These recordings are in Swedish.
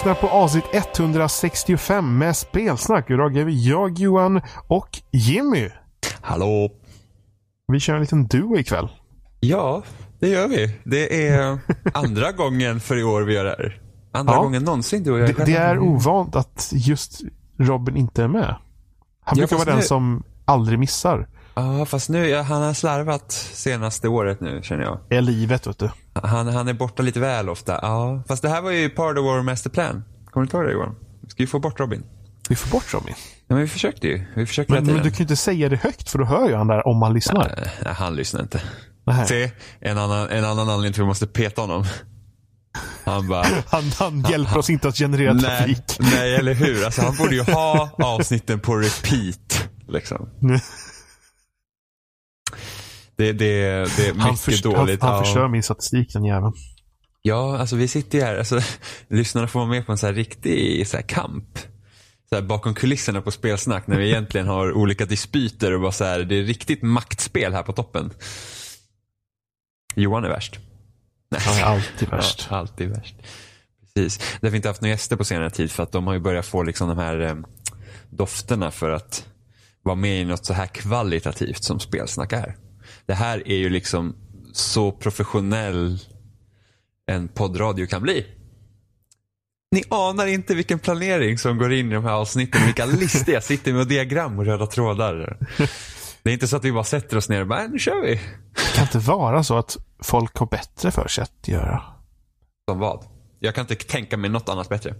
lyssnar på avsnitt 165 med spelsnack. Idag är vi jag, Johan och Jimmy. Hallå! Vi kör en liten duo ikväll. Ja, det gör vi. Det är andra gången för i år vi gör det här. Andra Ja. gången någonsin du och jag Det, det är ovant att just Robin inte är med. Han brukar vara den nu- som aldrig missar. Ja, fast nu, han har slarvat senaste året nu känner jag. Är livet, vet du. Han, han är borta lite väl ofta. Ja, fast det här var ju part of our master plan. Kommer du inte ihåg det Johan? Vi ska ju få bort Robin. Vi får bort Robin. Ja, men vi försökte ju. Vi försökte Men, men du kan ju inte säga det högt för då hör ju han där om han lyssnar. Nej, han lyssnar inte. Nej. Se, en annan, en annan anledning till att vi måste peta honom. Han bara, Han, han hjälper oss inte att generera nej, trafik. nej eller hur. Alltså, han borde ju ha avsnitten på repeat. Liksom. Det, det, det är Han, mycket förstör, dåligt. han, han ja. förstör min statistik, den jäveln. Ja, alltså vi sitter ju här. Alltså, lyssnarna får vara med på en så här riktig så här kamp. Så här, bakom kulisserna på spelsnack när vi egentligen har olika dispyter och bara så här, det är riktigt maktspel här på toppen. Johan är värst. Nej. Han är alltid värst. Ja, alltid värst. Precis. Därför har vi inte haft några gäster på senare tid för att de har ju börjat få liksom de här eh, dofterna för att vara med i något så här kvalitativt som spelsnack är. Det här är ju liksom så professionell en poddradio kan bli. Ni anar inte vilken planering som går in i de här avsnitten. Vilka listor jag sitter med och diagram och röda trådar. Det är inte så att vi bara sätter oss ner och bara, "Äh, nu kör vi. Det kan inte vara så att folk har bättre för sig att göra. Som vad? Jag kan inte tänka mig något annat bättre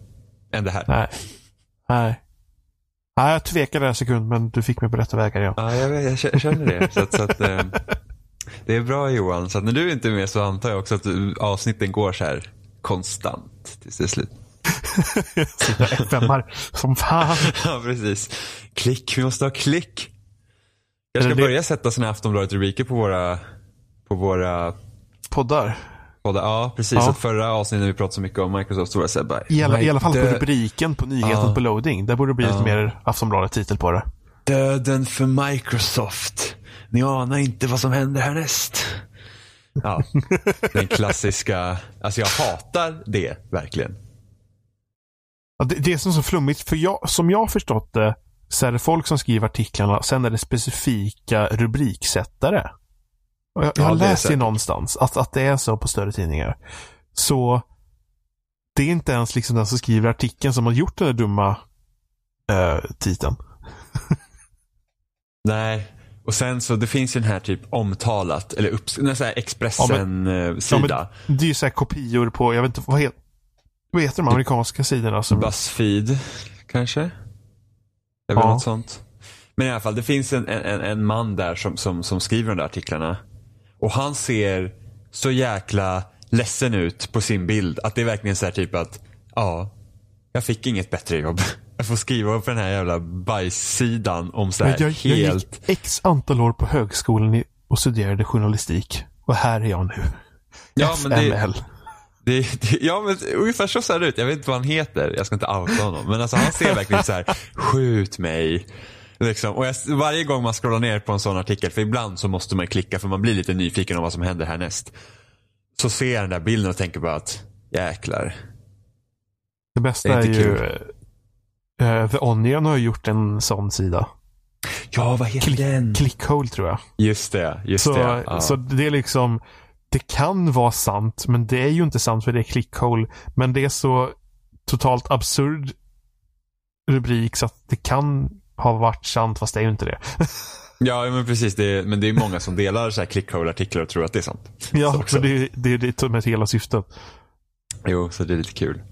än det här. Nej. Nej. Nej, jag tvekade en sekund, men du fick mig på rätta vägar, ja. Ja, jag, jag kä- känner det. Så att, så att, eh, det är bra Johan. Så att när du inte är med så antar jag också att du- avsnitten går så här konstant tills det är slut. FM-ar som fan. Ja, precis. Klick, vi måste ha klick. Jag ska det- börja sätta sådana här Aftonbladet-rubriker på våra, på våra Poddar. Poddar. Ja, precis. Ja. Att förra avsnittet när vi pratade så mycket om Microsoft så var det så bara, I alla, I alla fall på rubriken på nyheten Ja. på loading. Där borde det bli lite Ja. mer Aftonbladet-titel på det. Döden för Microsoft. Ni anar inte vad som händer härnäst. Ja, den klassiska. Alltså jag hatar det verkligen. Ja, det, det är som så flummigt, för jag, som jag förstått det så är det folk som skriver artiklarna, sen är det specifika rubriksättare. Och jag jag Ja, säkert. någonstans, att, att det är så på större tidningar. Så det är inte ens liksom den som skriver artikeln som har gjort den där dumma eh, titeln. Nej. Och sen så det finns ju den här typ omtalat eller upp, så här Expressen-sida. Det är ju så här kopior på, jag vet inte, vad heter, vad heter de amerikanska sidorna? Som, Buzzfeed kanske? Det är väl Ja. något sånt. Men i alla fall, det finns en, en, en man där som, som, som skriver de där artiklarna. Och han ser så jäkla ledsen ut på sin bild. Att det är verkligen så här typ att, ja, jag fick inget bättre jobb. Jag får skriva på den här jävla bajssidan om så här jag, jag helt... gick x antal år på högskolan och studerade journalistik. Och här är jag nu. Ja, men det, FML. det, det, ja, men ungefär så ser det ut. Jag vet inte vad han heter. Jag ska inte outa honom. Men alltså han ser verkligen så här, skjut mig. Liksom. Och jag, varje gång man scrollar ner på en sån artikel, för ibland så måste man klicka för man blir lite nyfiken om vad som händer härnäst. Så ser jag den där bilden och tänker bara att jäklar. Det bästa Det är är, ju... Uh, The Onion har gjort en sån sida. Ja, vad heter den? Clickhole tror jag. Just det, just Så, det. Ja. så det är liksom... Det kan vara sant, men det är ju inte sant för det är clickhole. Men det är så totalt absurd rubrik så att det kan ha varit sant fast det är ju inte det. Ja, men precis. Det är, men det är många som delar så här clickhole-artiklar och tror att det är sant. ja, men det är det, är det som är hela syftet. Jo, så det är lite kul.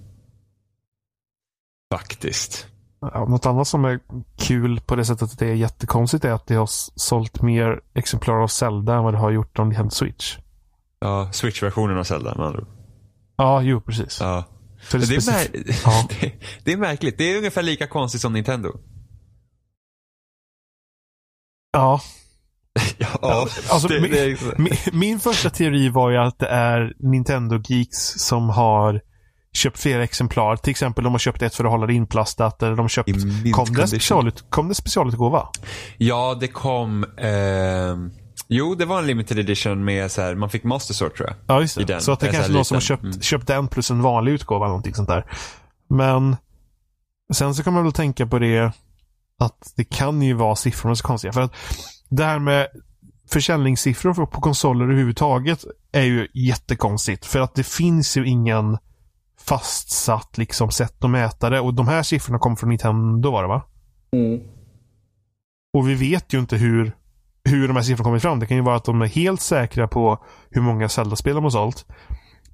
Faktiskt. Ja, något annat som är kul på det sättet att det är jättekonstigt är att det har sålt mer exemplar av Zelda än vad det har gjort om Nintendo Switch. Ja, Switch-versionen av Zelda med andra ord. Ja, jo precis. Ja. För Det är, Ja. det, det är märkligt. Det är ungefär lika konstigt som Nintendo. ja. Ja, Alltså, det, min, det är, min, min första teori var ju att det är Nintendo-geeks som har köpt flera exemplar. Till exempel de har köpt ett för att hålla det inplastat. Eller de har köpt... Kom det, specialut, kom det specialutgåva? ja, det kom... ehm, jo, det var en limited edition med så här, man fick Master Sword tror jag. Ja, just det. den. Så att det En kanske sån är någon som har köpt, Mm. köpt den plus en vanlig utgåva någonting sånt där. Men sen så kan man väl tänka på det att det kan ju vara siffrorna som är konstiga. För att det här med försäljningssiffror på konsoler överhuvudtaget är ju jättekonstigt. För att det finns ju ingen fastsatt liksom sätt att mäta det. Och de här siffrorna kommer från Nintendo var det va? Mm. Och vi vet ju inte hur, hur de här siffrorna kommer fram. Det kan ju vara att de är helt säkra på hur många Zelda-spel de har sålt.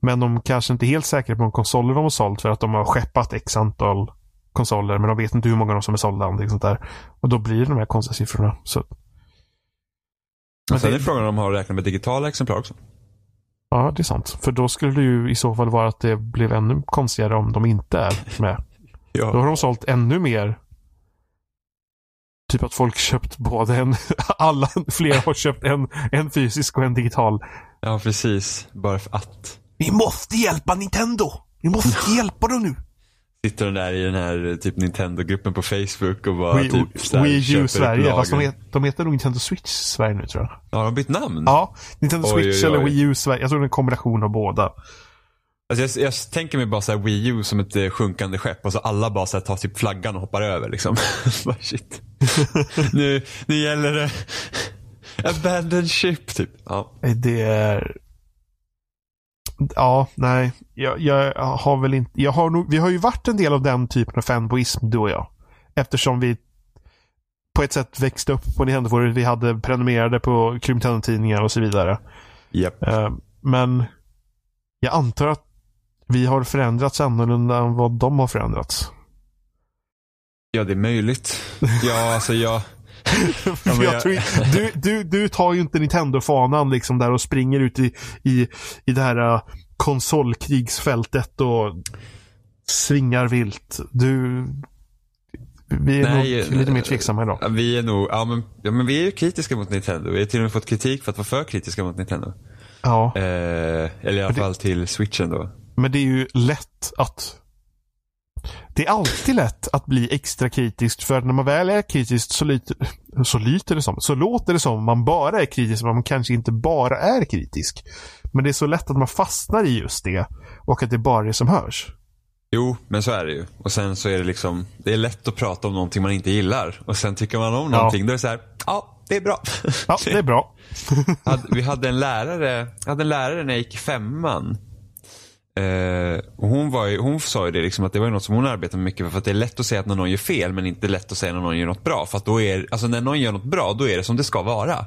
Men de kanske inte är helt säkra på hur många konsoler de har sålt för att de har skeppat x antal konsoler men de vet inte hur många de som är sålda. Och, sånt där. och då blir det de här konstiga siffrorna. Så. Men sen är frågan om de har räknat med digitala exemplar också. Ja, det är sant. För då skulle det ju i så fall vara att det blev ännu konstigare om de inte är med. Ja. Då har de sålt ännu mer. Typ att folk köpt både en, alla, fler har köpt en, en fysisk och en digital. ja, precis. Bara för att. Vi måste hjälpa Nintendo! Vi måste hjälpa dem nu! Sitter de där i den här typ Nintendo-gruppen på Facebook och bara Wii, typ så här, Wii U Sverige. Fast de, de heter nog Nintendo Switch Sverige nu tror jag. Ja, de har bytt namn. Ja, Nintendo Oj, Switch oj, oj. eller Wii U Sverige. Jag tror det är en kombination av båda. Alltså jag, jag tänker mig bara så här Wii U som ett eh, sjunkande skepp och så alla bara så här tar typ flaggan och hoppar över liksom. bara shit. nu, nu gäller det abandoned ship typ. Ja. Det är... Ja, nej. Jag, jag har väl inte... Jag har nog, vi har ju varit en del av den typen av fanboism, du och jag. Eftersom vi på ett sätt växte upp på Nintendo. Vi hade prenumererade på Nintendo-tidningar och så vidare. Japp. Eh, Men jag antar att vi har förändrats annorlunda än vad de har förändrats. Ja, det är möjligt. Ja, alltså jag... Men jag tror, du, du, du tar ju inte Nintendo-fanan liksom där och springer ut i, i, i det här uh, konsolkrigsfältet och svingar vilt. Du... Vi är Nej, nog lite mer tveksamma idag. Ja, vi är nog, ja men, ja men vi är ju kritiska mot Nintendo. Vi har till och med fått kritik för att vara för kritiska mot Nintendo. Ja, Eh, eller i alla fall till switchen då. men det är ju lätt att... Det är alltid lätt att bli extra kritisk för när man väl är kritisk så, lyter, så lyter det som, så låter det som man bara är kritisk men man kanske inte bara är kritisk. Men det är så lätt att man fastnar i just det och att det bara är det som hörs. Jo, men så är det ju. Och sen så är det liksom, det är lätt att prata om någonting man inte gillar. Och sen tycker man om någonting, då är det så här, ja, det är bra. Ja, det är bra. Vi hade en lärare, hade en lärare när jag gick i femman. Eh, och hon, var ju, hon sa ju det liksom att det var något som hon arbetade med mycket med. För att det är lätt att säga att när någon gör fel men inte lätt att säga när någon gör något bra. För att då är, alltså när någon gör något bra då är det som det ska vara.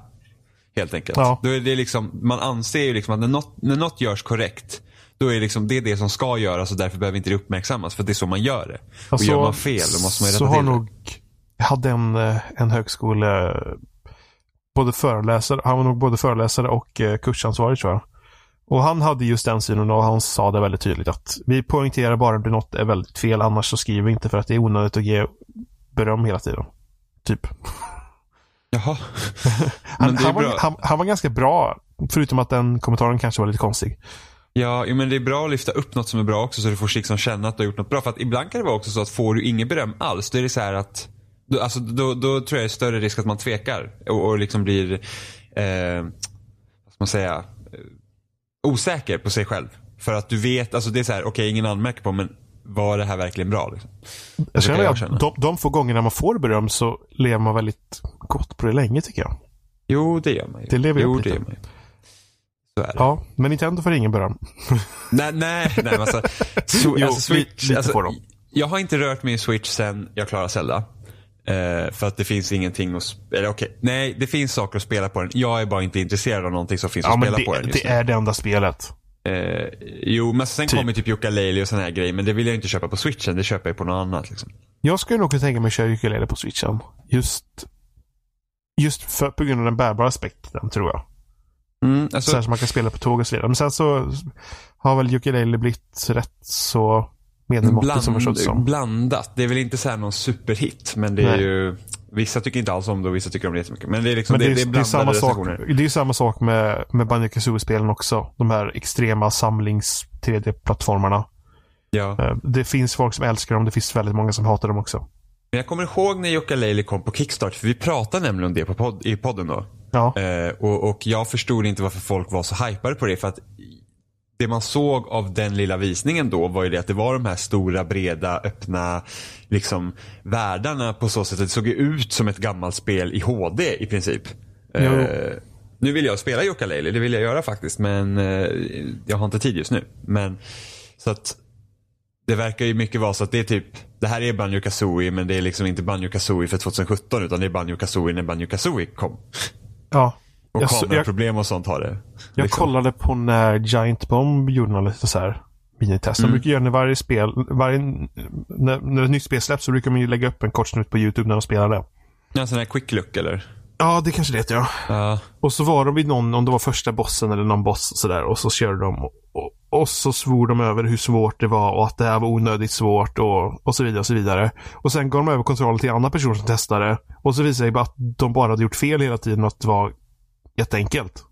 Helt enkelt. Ja. Då är det liksom, man anser ju liksom att när något, när något görs korrekt då är det liksom, det är det som ska göras och därför behöver inte det uppmärksammas. För det är så man gör det. och Alltså, gör man fel då måste man ju så rätta har till det. nog, jag hade en, eh, en högskole, både föreläsare, han var nog både föreläsare och eh, kursansvarig tror jag. Och han hade just den synen och han sa det väldigt tydligt att vi poängterar bara om det något är väldigt fel annars så skriver vi inte för att det är onödigt att ge beröm hela tiden. Typ. Jaha. Han, han, var, han, han var ganska bra, förutom att den kommentaren kanske var lite konstig. Ja, men det är bra att lyfta upp något som är bra också så du får liksom känna att du har gjort något bra. För att ibland kan det vara också så att får du inget beröm alls, då är det så här att då, alltså, då, då tror jag det är större risk att man tvekar och, och liksom blir, eh, vad ska man säga, osäker på sig själv. För att du vet, alltså det är så här, okej ingen anmärker på men var det här verkligen bra? Liksom? Jag känner jag känna. de, de få gångerna man får beröm så lever man väldigt gott på det länge tycker jag. Jo, det gör man ju. Det lever jo, upp det lite. gör man ju. Det. Ja, men Nintendo får ingen beröm. Nej, nej, nej. Alltså, so, Jo, alltså, Switch, lite alltså, får de. Jag har inte rört mig i Switch sen jag klarade Zelda. Eh, för att det finns ingenting att, eller okej, nej det finns saker att spela på den. Jag är bara inte intresserad av någonting som finns Ja, att spela det, på den just det nu. är det enda spelet. Eh, jo, men sen Typ. kommer typ Yooka-Laylee och såna här grejer. Men det vill jag inte köpa på switchen. Det köper jag på något annat. Liksom. Jag skulle nog kunna tänka mig att köra ukulele på switchen. Just, just för, på grund av den bärbara aspekten, tror jag. Mm, så alltså, som man kan spela på tåg och så vidare. Men sen så har väl ukulele blivit rätt så medelmåttigt som som. blandat. Det är väl inte så någon superhit. Men det är Nej. ju, vissa tycker inte alls om det och vissa tycker om det jättemycket. Men det är liksom, Men det, är, det är det, är samma sak, det är ju samma sak med, med Banjo Kazooie-spelen också. De här extrema samlings 3D-plattformarna. Ja. Eh, Det finns folk som älskar dem. Det finns väldigt många som hatar dem också. Men jag kommer ihåg när Yooka-Laylee kom på Kickstart. För vi pratade nämligen om det på podd, i podden då. Ja, Eh, och, och jag förstod inte varför folk var så hypade på det. För att det man såg av den lilla visningen då var ju det att det var de här stora, breda, öppna liksom världarna på så sätt att det såg ut som ett gammalt spel i HD i princip. Eh, nu vill jag spela Yooka-Laylee, det vill jag göra faktiskt men eh, jag har inte tid just nu. Men så att det verkar ju mycket vara så att det är typ, det här är Banjo Kazooie men det är liksom inte Banjo Kazooie för 2017 utan det är Banjo Kazooie när Banjo Kazooie kom. Ja. Och Jag kameraproblem och sånt har det. Jag liksom. kollade på när Giant Bomb gjorde några lite så här minitest. De Mm. brukar göra när varje spel, varje, när, när ett nytt spel släpps så brukar man ju lägga upp en kort snutt på YouTube när de spelar det. Ja, sån här quick look eller? Ja, det kanske det ja. Ja. Och så var de vid någon, om det var första bossen eller någon boss och sådär. Och så körde de och, och, och så svor de över hur svårt det var och att det här var onödigt svårt och, och så vidare och så vidare. Och sen gav de över kontrollen till en annan person som testade. Och så visade det bara att de bara hade gjort fel hela tiden och att det var jätteenkelt.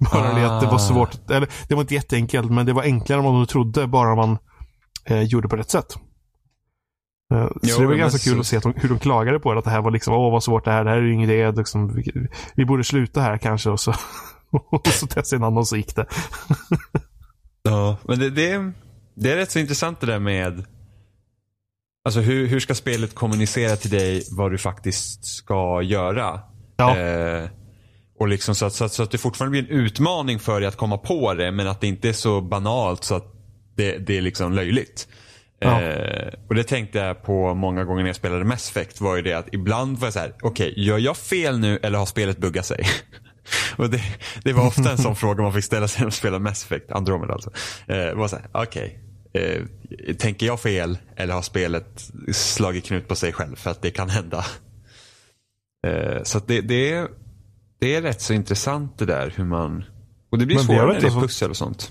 bara det att det var Ah. svårt. Eller det var inte jätteenkelt men det var enklare än vad de trodde bara man eh, gjorde på rätt sätt. Eh, så Jo, det var ganska så- kul att se att de, hur de klagade på det. Att det här var liksom, åh vad svårt det här, det här är ju ingen idé. Liksom, vi, vi borde sluta här kanske. Och så, och så testade en annan och så gick det. Ja, men det, det, är- det är rätt så intressant det där med Alltså hur, hur ska spelet kommunicera till dig vad du faktiskt ska göra? Ja. Eh, och liksom så att, så, att, så att det fortfarande blir en utmaning för dig att komma på det men att det inte är så banalt så att det, det är liksom löjligt. Ja. Eh, och det tänkte jag på många gånger när jag spelade Mass Effect var ju det att ibland var jag så här: okej gör jag fel nu eller har spelet buggat sig? och det, det var ofta en sån fråga man fick ställa sig när man spelade Mass Effect, Andromeda alltså. Eh, var så här, okej. Eh, tänker jag fel eller har spelet slagit knut på sig själv? För att det kan hända. Eh, så det, det, är, det är rätt så intressant det där hur man... Och det blir Men vi har svårare när det är pussel och sånt.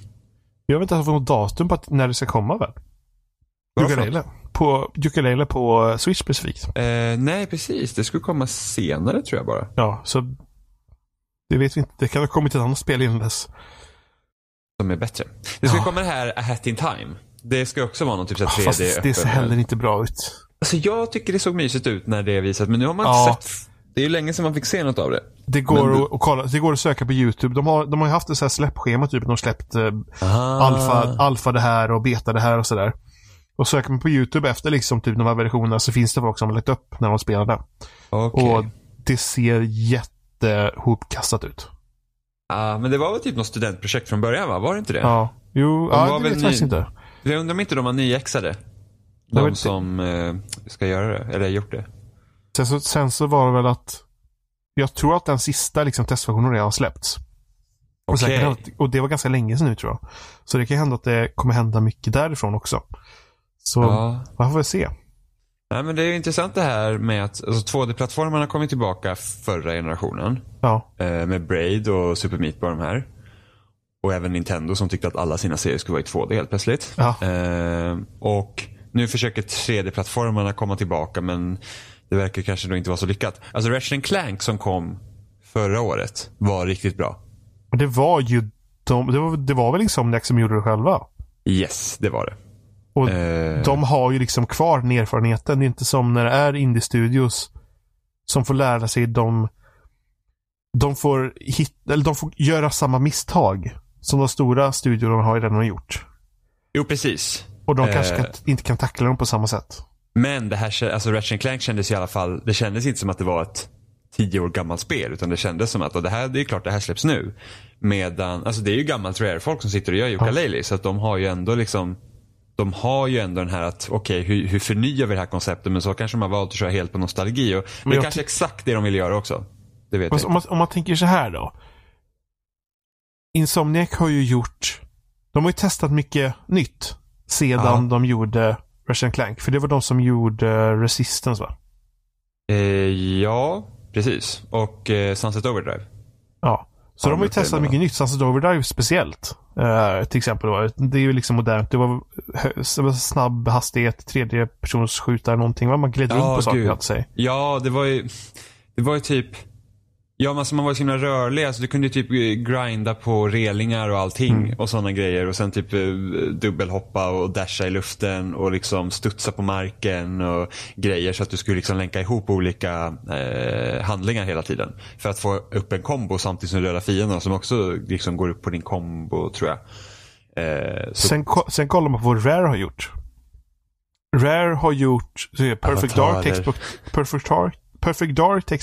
Jag vet inte ens något datum på att, när det ska komma väl? Ukulele. På, ukulele på Switch specifikt. Eh, nej, precis. Det skulle komma senare tror jag bara. Ja, så det vet vi inte. Det kan ha kommit ett annat spel innan dess. Som är bättre. Det ska Ja. komma det här A Hat in Time. Det ska också vara någon typ av 3D Fast det ser heller inte bra ut. Alltså jag tycker det såg mysigt ut när det visat men nu har man Ja. inte sett. Det är ju länge sedan man fick se något av det. Det går, du- att, kolla, det går att söka på YouTube. De har, de har ju haft ett så här släppschema, typ. De har släppt eh, Ah. alfa, alfa det här och beta det här och sådär. Och söker man på YouTube efter liksom typ de här versionerna så finns det folk som har lagt upp när de spelar det. Okej. Och det ser jättehopkastat ut. Ah, men det var väl typ något studentprojekt från början va? Var det inte det? Ja. Jo, De ja, var det vet jag ny- inte. Jag undrar om inte de var nyexade. De som eh, ska göra det, eller gjort det. Sen så, sen så var det väl att jag tror att den sista liksom, testversionen redan har släppts. Och, sen kan det, och det var ganska länge sedan nu tror jag. Så det kan hända att det kommer hända mycket därifrån också. Så Ja. man får väl se. Nej, men det är intressant det här med att alltså, 2D-plattformarna kommit tillbaka förra generationen. Ja, Eh, med Braid och Super Meat Boy och de här. Och även Nintendo som tyckte att alla sina serier skulle vara i 2D helt plötsligt. Ja. Eh, och nu försöker 3D-plattformarna komma tillbaka men det verkar kanske då inte vara så lyckat. Alltså Ratchet Clank som kom förra året var riktigt bra. det var ju de, det, var, det var väl liksom Next som gjorde det själva. Yes, det var det. Och Eh, de har ju liksom kvar den erfarenheten. Det är inte som när det är indie-studios som får lära sig de de får, hit, eller de får göra samma misstag som de stora studiorna har redan gjort. Jo, precis. Och de Eh. kanske kan, inte kan tackla dem på samma sätt. Men det här, alltså Ratchet Clank kändes i alla fall, det kändes inte som att det var ett tio år gammalt spel. Utan det kändes som att, det här, det är klart det här släpps nu. Medan, alltså det är ju gammalt Rare-folk som sitter och gör ukulele. Så att de har ju ändå liksom, de har ju ändå den här att, okej hur, hur förnyar vi det här konceptet? Men så kanske de har valt att köra helt på nostalgi. Och det är kanske exakt det de vill göra också. Det vet Men jag om, man, om man tänker så här då. Insomniac har ju gjort, de har ju testat mycket nytt sedan Ja. de gjorde Russian Clank. För det var de som gjorde Resistance va? Eh, ja, precis. Och eh, Sunset Overdrive. Ja. Så Ja, de har ju testat mycket nytt. Sunset Overdrive speciellt. eh, till exempel. Då. Det är ju liksom modernt. Det var, hö- det var snabb hastighet, tredje persons skjutare någonting. va? Man gled Ja, runt på saker sig. Ja, det var ju, det var ju typ Ja, men alltså man var ju så himla rörlig. Alltså, du kunde typ eh, grinda på relingar och allting Mm. och sådana grejer. Och sen typ eh, dubbelhoppa och dasha i luften och liksom studsa på marken och grejer så att du skulle liksom länka ihop olika eh, handlingar hela tiden. För att få upp en kombo samtidigt som du dödar fienden som också liksom går upp på din kombo tror jag. Eh, Sen, ko- sen kollar man på vad Rare har gjort. Rare har gjort Perfect Dark, Perfect Dark, Perfect Dark till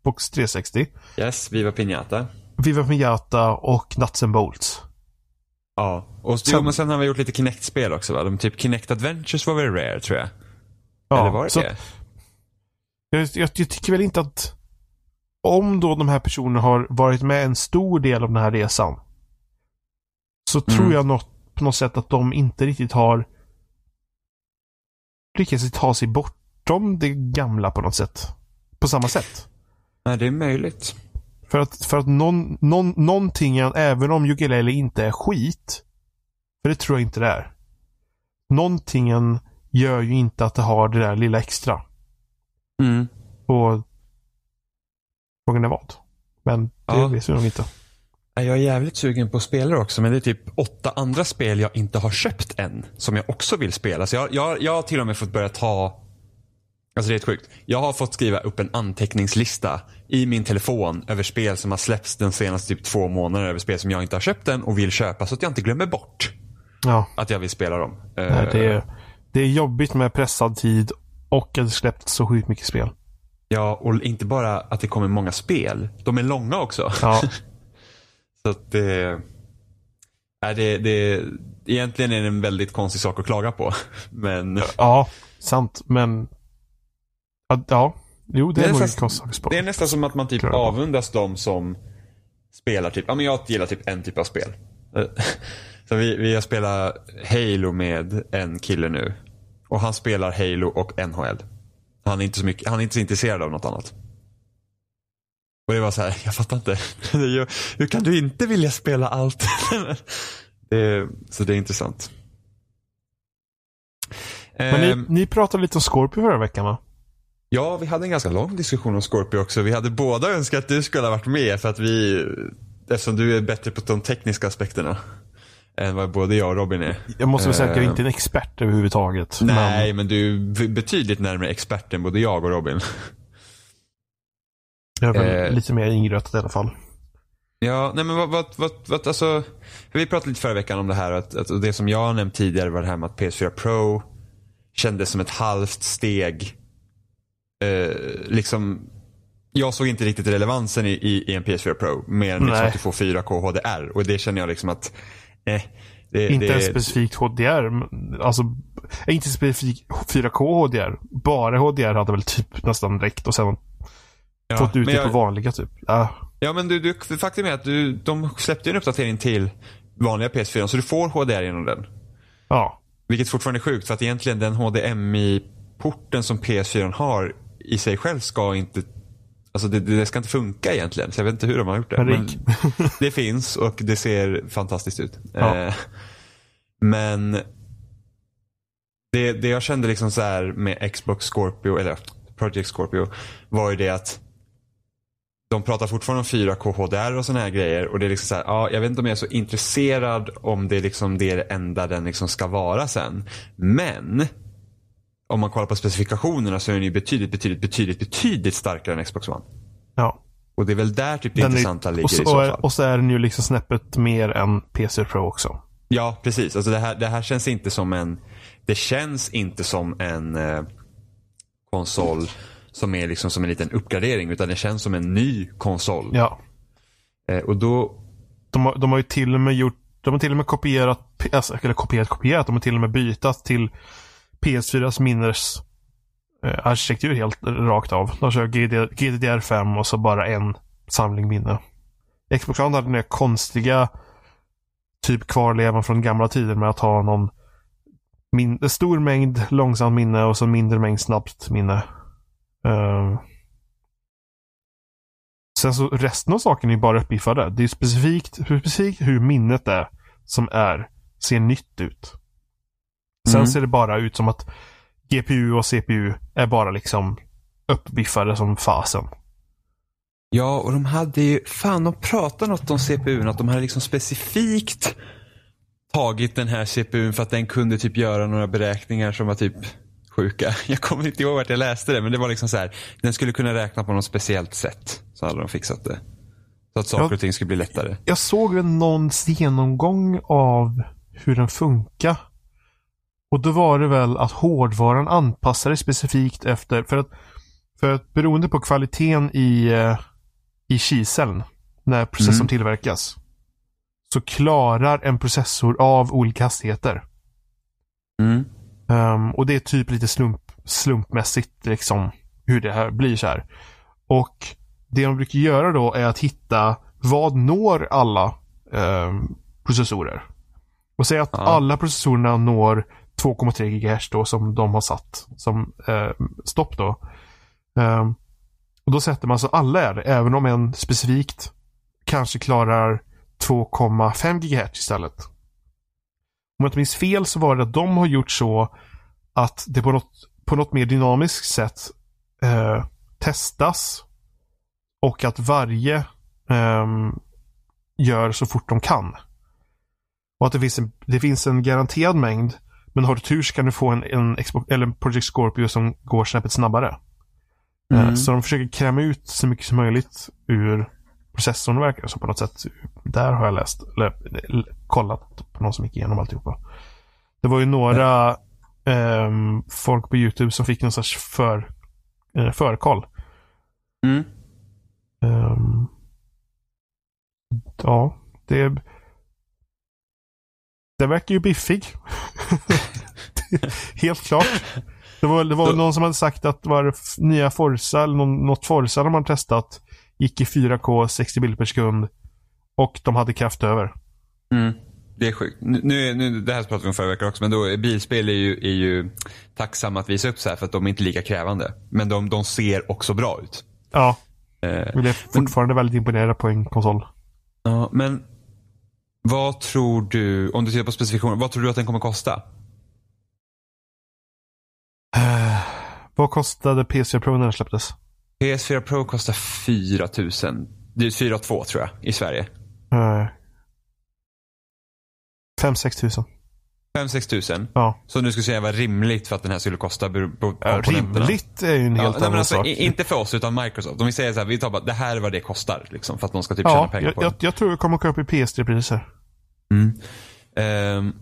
Xbox 360, yes, Viva Pinata. Viva Pinata och Nuts and Bolts. Ja, och Sen- sen, men sen har vi gjort lite Kinect-spel också va? De typ Kinect Adventures var väl rare tror jag? Ja, Eller var det så det? Jag, jag, jag tycker väl inte att om då de här personerna har varit med en stor del av den här resan så Mm. tror jag något, på något sätt att de inte riktigt har lyckats ta sig bortom det gamla på något sätt. På samma sätt. Nej, det är möjligt. För att, för att någon, någon, någonting, även om ukulele inte är skit, för det tror jag inte det är. Någonting gör ju inte att det har det där lilla extra. Mm. Och frågan är vad. Men det Ja. vet vi nog inte. Jag är jävligt sugen på att spela också, men det är typ åtta andra spel jag inte har köpt än. Som jag också vill spela. Så jag, jag, jag har till och med fått börja ta Alltså det är helt sjukt. Jag har fått skriva upp en anteckningslista i min telefon över spel som har släppts den senaste typ två månaderna. Över spel som jag inte har köpt än och vill köpa så att jag inte glömmer bort Ja, att jag vill spela dem. nej, Eh, det, är, det är jobbigt med pressad tid och att det släppts så sjukt mycket spel. Ja, och inte bara att det kommer många spel. De är långa också. Ja, Så att det... Nej, det, det... Egentligen är det en väldigt konstig sak att klaga på. Men ja sant. Men ja, jo det Det är nog en nästan- sak. det är nästan som att man typ avundas de som spelar typ, ja men jag gillar typ en typ av spel. Så vi, vi har spelat Halo med en kille nu. Och han spelar Halo och NHL. Han är inte så, mycket, han är inte så intresserad av något annat. Och det var så här, jag fattar inte. Hur kan du inte vilja spela allt? det, så det är intressant. Men Ehm, ni, ni pratade lite om Scorpio förra veckan va? Ja, vi hade en ganska lång diskussion om Scorpio också. Vi hade båda önskat att du skulle ha varit med för att vi, eftersom du är bättre på de tekniska aspekterna än vad både jag och Robin är. Jag måste väl säga att jag är Eh, inte en expert överhuvudtaget. Nej, Men men du är betydligt närmare expert än både jag och Robin. jag är väl eh, lite mer ingrötad i alla fall. Ja, nej men vad, vad, vad, vad alltså. Vi pratade lite förra veckan om det här att, att det som jag nämnt tidigare var det här med att PS4 Pro kändes som ett halvt steg. Eh, liksom, jag såg inte riktigt relevansen i, i, i en PS4 Pro mer än liksom att du får 4K HDR och det känner jag liksom att eh, det, Inte det, ens specifikt HDR. Alltså, inte specifikt 4K HDR. Bara HDR hade väl typ nästan räckt och sen ja, fått ut det jag- på vanliga typ. Ja, Ja men du, du, faktum är att du, de släppte en uppdatering till vanliga PS4 så du får HDR genom den. ja. Vilket fortfarande är sjukt för att egentligen den HDMI-porten som PS4 har i sig själv ska inte Alltså det, det ska inte funka egentligen. Så jag vet inte hur de har gjort det. Men det finns och det ser fantastiskt ut. Ja. Eh, men det, det jag kände liksom så här med Xbox Scorpio, eller Project Scorpio, var ju det att de pratar fortfarande om 4K HDR och sådana här grejer. Och det är liksom så här, ja, jag vet inte om jag är så intresserad om det, liksom, det är det enda den liksom ska vara sen. Men om man kollar på specifikationerna så är den ju betydligt, betydligt, betydligt, betydligt starkare än Xbox One. ja. Och det är väl där typ det Den är- intressanta ligger så, i så fall. och, så är den ju liksom snäppet mer än PC Pro också. Ja, precis. Alltså det, här, det här känns inte som en... Det känns inte som en eh, konsol som är liksom som en liten uppgradering. Utan det känns som en ny konsol. Ja. Eh, och då... De har, de har ju till och med gjort de har till och med kopierat, alltså, eller kopierat, kopierat, de har till och med bytt till PS4s minnes eh, arkitektur helt rakt av. De kör GDDR5 och så bara en samling minne. Xbox One hade den där konstiga typ kvarlevan från gamla tider med att ha någon min, stor mängd långsamt minne och så mindre mängd snabbt minne. Eh, Sen så resten av saken är bara uppgiftade. Det är specifikt, hur specifikt hur minnet är som är, ser nytt ut. Sen Mm. ser det bara ut som att GPU och CPU är bara liksom uppbiffade som fasen. Ja, och de hade ju, fan de pratade något om CPUn, att de hade liksom specifikt tagit den här CPUn för att den kunde typ göra några beräkningar som var typ sjuka. Jag kommer inte ihåg vart jag läste det, men det var liksom så här. Den skulle kunna räkna på något speciellt sätt. Så hade de fixat det. Så att saker Ja. och ting skulle bli lättare. Jag såg väl någons genomgång av hur den funkar. Och då var det väl att hårdvaran anpassades specifikt efter, för att, för att beroende på kvaliteten i, eh, i kiseln när processorn Mm. tillverkas. Så klarar en processor av olika hastigheter. Mm. Ehm, och det är typ lite slump, slumpmässigt liksom hur det här blir så här. Och det de brukar göra då är att hitta vad når alla ehm, processorer. Och säga att Ja. alla processorerna når 2,3 GHz då som de har satt som eh, stopp då. Eh, och då sätter man så alla är det, även om en specifikt kanske klarar 2,5 GHz istället. Om jag inte minns fel så var det att de har gjort så att det på något, på något mer dynamiskt sätt eh, testas och att varje ehm, gör så fort de kan. Och att det finns en, det finns en garanterad mängd men har du tur så kan du få en, en, Xbox, eller en Project Scorpio som går snäppet snabbare. Eh, Mm. Så de försöker kräma ut så mycket som möjligt ur processorn verkar som på något sätt. Där har jag läst, eller, kollat på någon som gick igenom alltihopa. Det var ju några ehm, folk på YouTube som fick någon sorts för, eh, förkoll. Mm. Ehm, ja, det... Den verkar ju biffig. Helt klart. Det var, det var någon som hade sagt att var nya Forza, eller något Forza de hade testat, gick i 4K 60 bilder per sekund. Och de hade kraft över. Mm. Det är sjukt. Nu, nu, det här pratade vi om förra veckan också, men då, bilspel är ju, är ju tacksamma att visa upp så här för att de är inte lika krävande. Men de, de ser också bra ut. Ja, Eh, jag är fortfarande väldigt imponerad på en konsol. ja, men vad tror du, om du tittar på specifikationen, vad tror du att den kommer kosta? Eh, vad kostade PS4 Pro när den släpptes? PS4 Pro kostar 4 000. Det är 4 2 tror jag i Sverige. Uh, 5-6 tusen. 5-6 tusen. Ja. Så du skulle säga var rimligt för att den här skulle kosta på Ja, rimligt är ju en Ja, helt nej, men annan alltså, sak. inte för oss utan Microsoft. Om vi säger så här, vi tar bara det här är vad det kostar. Liksom, för att de ska typ tjäna Ja, pengar jag, på jag, det. jag tror det kommer att gå upp i PS3-priser. Mm. Ehm,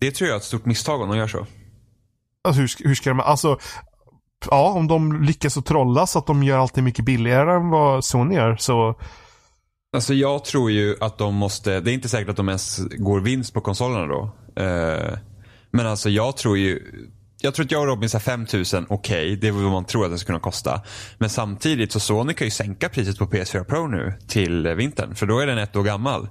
det tror jag är ett stort misstag om de gör så. Alltså hur, hur ska de, alltså Ja, om de lyckas att trolla så att de gör allting mycket billigare än vad Sony gör så Alltså jag tror ju att de måste, det är inte säkert att de ens går vinst på konsolerna då. Eh, men alltså jag tror ju, jag tror att jag och Robin sa 5000, okej, det är vad man tror att det ska kunna kosta. Men samtidigt så Sony kan ju sänka priset på PS4 Pro nu till vintern, för då är den ett år gammal.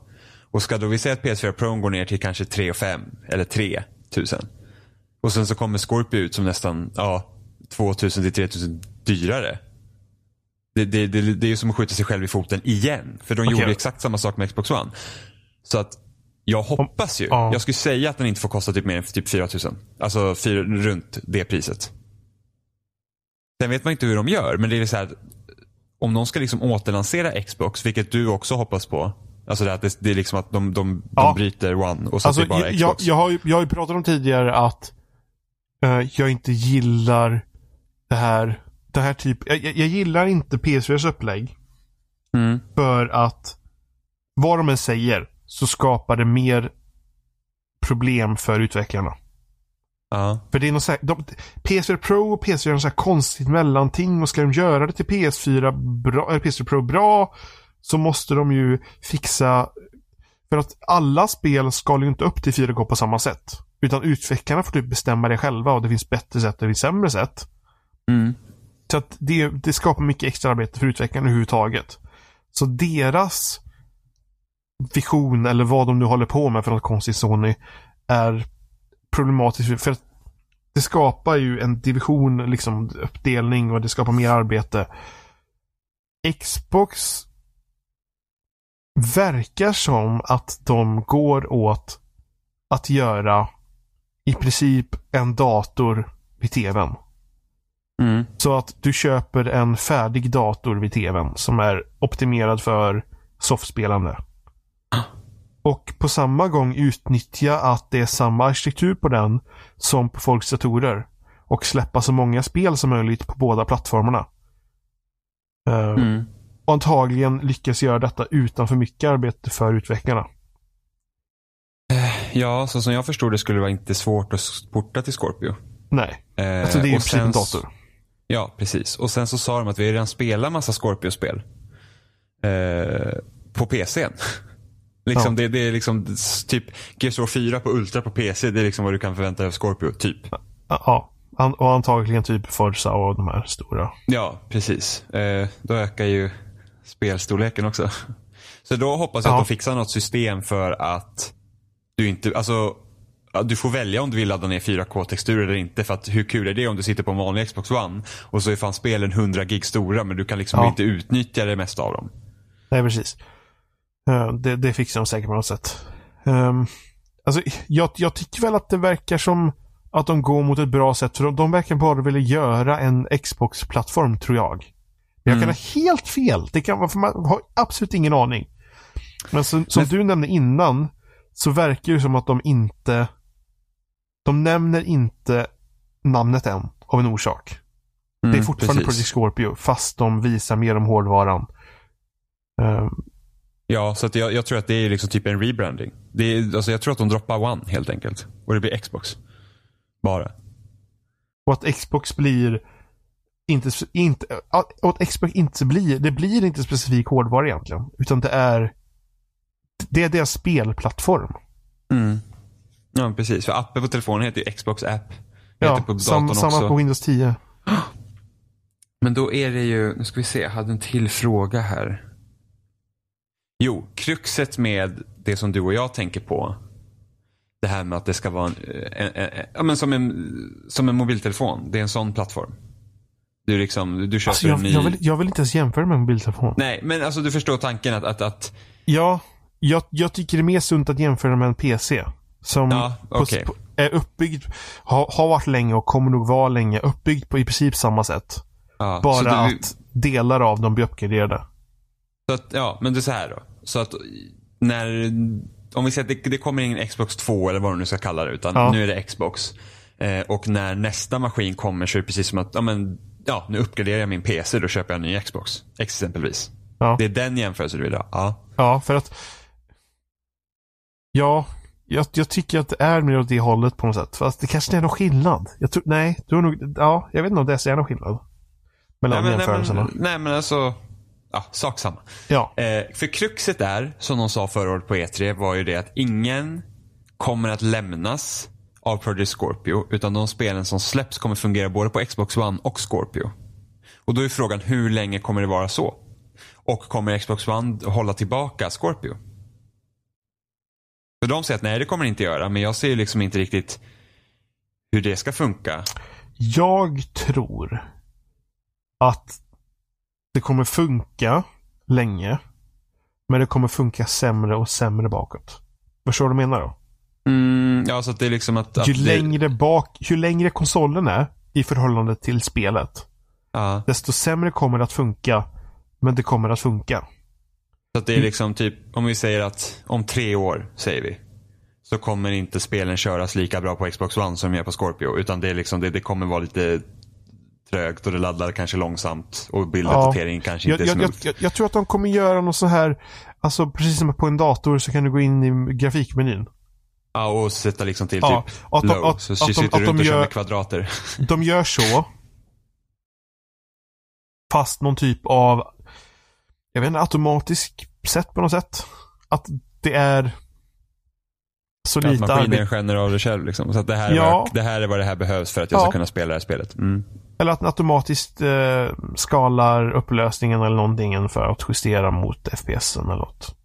Och ska då vi säga att PS4 Pro går ner till kanske 3 5 eller 3000. Och sen så kommer Scorpio ut som nästan, ja, 2000 till 3000 dyrare. Det, det, det, det är ju som att skjuta sig själv i foten igen. För de Okej. gjorde exakt samma sak med Xbox One. Så att jag hoppas ju. ja. Jag skulle säga att den inte får kosta typ mer än typ 4000. Alltså fyra, runt det priset. Sen vet man inte hur de gör, men det är så här om de ska liksom återlansera Xbox, vilket du också hoppas på. Alltså det, att det, det är liksom att de, de, de Ja. bryter One och så Alltså det bara jag, jag, Xbox. jag, har ju, jag har ju pratat om tidigare att eh, jag inte gillar det här, det här typ, jag, jag jag gillar inte PS4s upplägg Mm. för att vad de än säger så skapar det mer problem för utvecklarna. Ja. För det är något så här, de, PS4 Pro och PS4 är något så konstigt mellanting och ska de göra det till PS4, bra, eller PS4 Pro bra så måste de ju fixa för att alla spel skalar ju inte upp till 4K på samma sätt. Utan utvecklarna får typ bestämma det själva och det finns bättre sätt och det finns sämre sätt. Mm. Så att det, det skapar mycket extra arbete för utvecklarna överhuvudtaget. Så deras vision eller vad de nu håller på med för något konstigt Sony är problematiskt för att det skapar ju en division, liksom uppdelning och det skapar mer arbete. Xbox verkar som att de går åt att göra i princip en dator vid tvn. Mm. Så att du köper en färdig dator vid tvn som är optimerad för softspelande. Och på samma gång utnyttja att det är samma arkitektur på den som på folks datorer. Och släppa så många spel som möjligt på båda plattformarna. Eh, Mm. Och antagligen lyckas göra detta utan för mycket arbete för utvecklarna. Ja, så som jag förstod det skulle det vara inte svårt att porta till Scorpio. Nej, Eh, alltså det är ju princip en dator. Ja, precis. Och sen så sa de att vi redan spelar massa Scorpio-spel. Eh, på PCn. Liksom, Ja. det, det är liksom typ Gears of War 4 på Ultra på PC. Det är liksom vad du kan förvänta dig av Scorpio, typ. Ja, an- och antagligen typ Forza och de här stora. Ja, precis. Eh, då ökar ju spelstorleken också. Så då hoppas jag Ja. att de fixar något system för att du inte, alltså du får välja om du vill ladda ner 4K-texturer eller inte. För att hur kul är det om du sitter på en vanlig Xbox One och så är fan spelen 100 gig stora men du kan liksom Ja. inte utnyttja det mesta av dem. Nej, precis. Eh, Det, det fixar de säkert på något sätt. Um, alltså, jag, jag tycker väl att det verkar som att de går mot ett bra sätt. För de, de verkar bara vilja göra en Xbox-plattform, tror jag. Jag kan Mm. ha helt fel. Det kan för man har absolut ingen aning. Men som, som Men- du nämnde innan så verkar det som att de inte de nämner inte namnet än av en orsak. det är Mm, fortfarande precis. Project Scorpio fast de visar mer om hårdvaran. Ehm, Ja, så jag, jag tror att det är liksom typ en rebranding. Det är, alltså jag tror att de droppar One helt enkelt. Och det blir Xbox. Bara. Och att Xbox blir inte, inte, och att Xbox inte blir, det blir inte specifik hårdvara egentligen. Utan det är, det är deras spelplattform. Mm. Ja, precis. För appen på telefonen heter ju Xbox app. Ja, på sam, också. samma på Windows 10. Men då är det ju, nu ska vi se, jag hade en till fråga här. Jo, kruxet med det som du och jag tänker på. Det här med att det ska vara en, en, en, ja, men som, en, som en mobiltelefon. Det är en sån plattform. Du liksom, du köper Alltså jag, en ny. jag, vill, jag vill inte ens jämföra med en mobiltelefon. Nej, men alltså du förstår tanken att, att, att Ja, jag, jag tycker det är mer sunt att jämföra med en PC. Som Ja, okej. på, är uppbyggd, har, har varit länge och kommer nog vara länge, uppbyggd på i princip samma sätt. ja, Bara du, att delar av dem blir uppgraderade. Så att, ja, men det är så här då. Så att när, om vi säger att det, det kommer ingen Xbox 2 eller vad du nu ska kalla det, utan Ja. nu är det Xbox. Eh, och när nästa maskin kommer så är det precis som att, ja men, ja, nu uppgraderar jag min PC, då köper jag en ny Xbox. Exempelvis. Ja. Det är den jämförelsen du vill ha? Ja. Ja, för att... Ja, jag, jag tycker att det är mer åt det hållet på något sätt. Fast det kanske är någon skillnad. Jag tror, nej, du har nog, ja, jag vet inte om det är så någon skillnad. Mellan Nej, men, nej, jämförelserna. men, nej men alltså, ja, sak samma. Ja, Eh, för kruxet är, som de sa förra året på E3, var ju det att ingen kommer att lämnas av Project Scorpio. Utan de spelen som släpps kommer fungera både på Xbox One och Scorpio. Och då är frågan, hur länge kommer det vara så? Och kommer Xbox One hålla tillbaka Scorpio? För de säger att nej, det kommer det inte göra. Men jag ser ju liksom inte riktigt hur det ska funka. jag tror att det kommer funka länge. Men det kommer funka sämre och sämre bakåt. Förstår du vad jag menar då? Mm, ja, så att det är liksom att... att Ju det, längre bak, ju längre konsolen är i förhållande till spelet. Ja, Desto sämre kommer det att funka. Men det kommer att funka. Så att det är liksom typ, om vi säger att om tre år, säger vi. Så kommer inte spelen köras lika bra på Xbox One som de gör på Scorpio. Utan det, är liksom, det, det kommer vara lite trögt och det laddar kanske långsamt. Och bilduppdateringen kanske Jag, inte är jag, jag, jag, jag tror att de kommer göra något så här. Alltså precis som på en dator så kan du gå in i grafikmenyn. Ja, och sätta liksom till Ja, typ att de- low. att- så att sitter de- du att runt de och kör gör- med kvadrater. De gör så. Fast någon typ av, jag vet inte, automatisk sätt på något sätt. Att det är så Att lite maskinen arbete. skänner av det själv. Liksom. Så att det här, är Ja. vad, det här är vad det här behövs för att jag Ja. ska kunna spela det här spelet. Mm. Eller att den automatiskt eh, skalar upplösningen eller någonting för att justera mot FPSen eller något.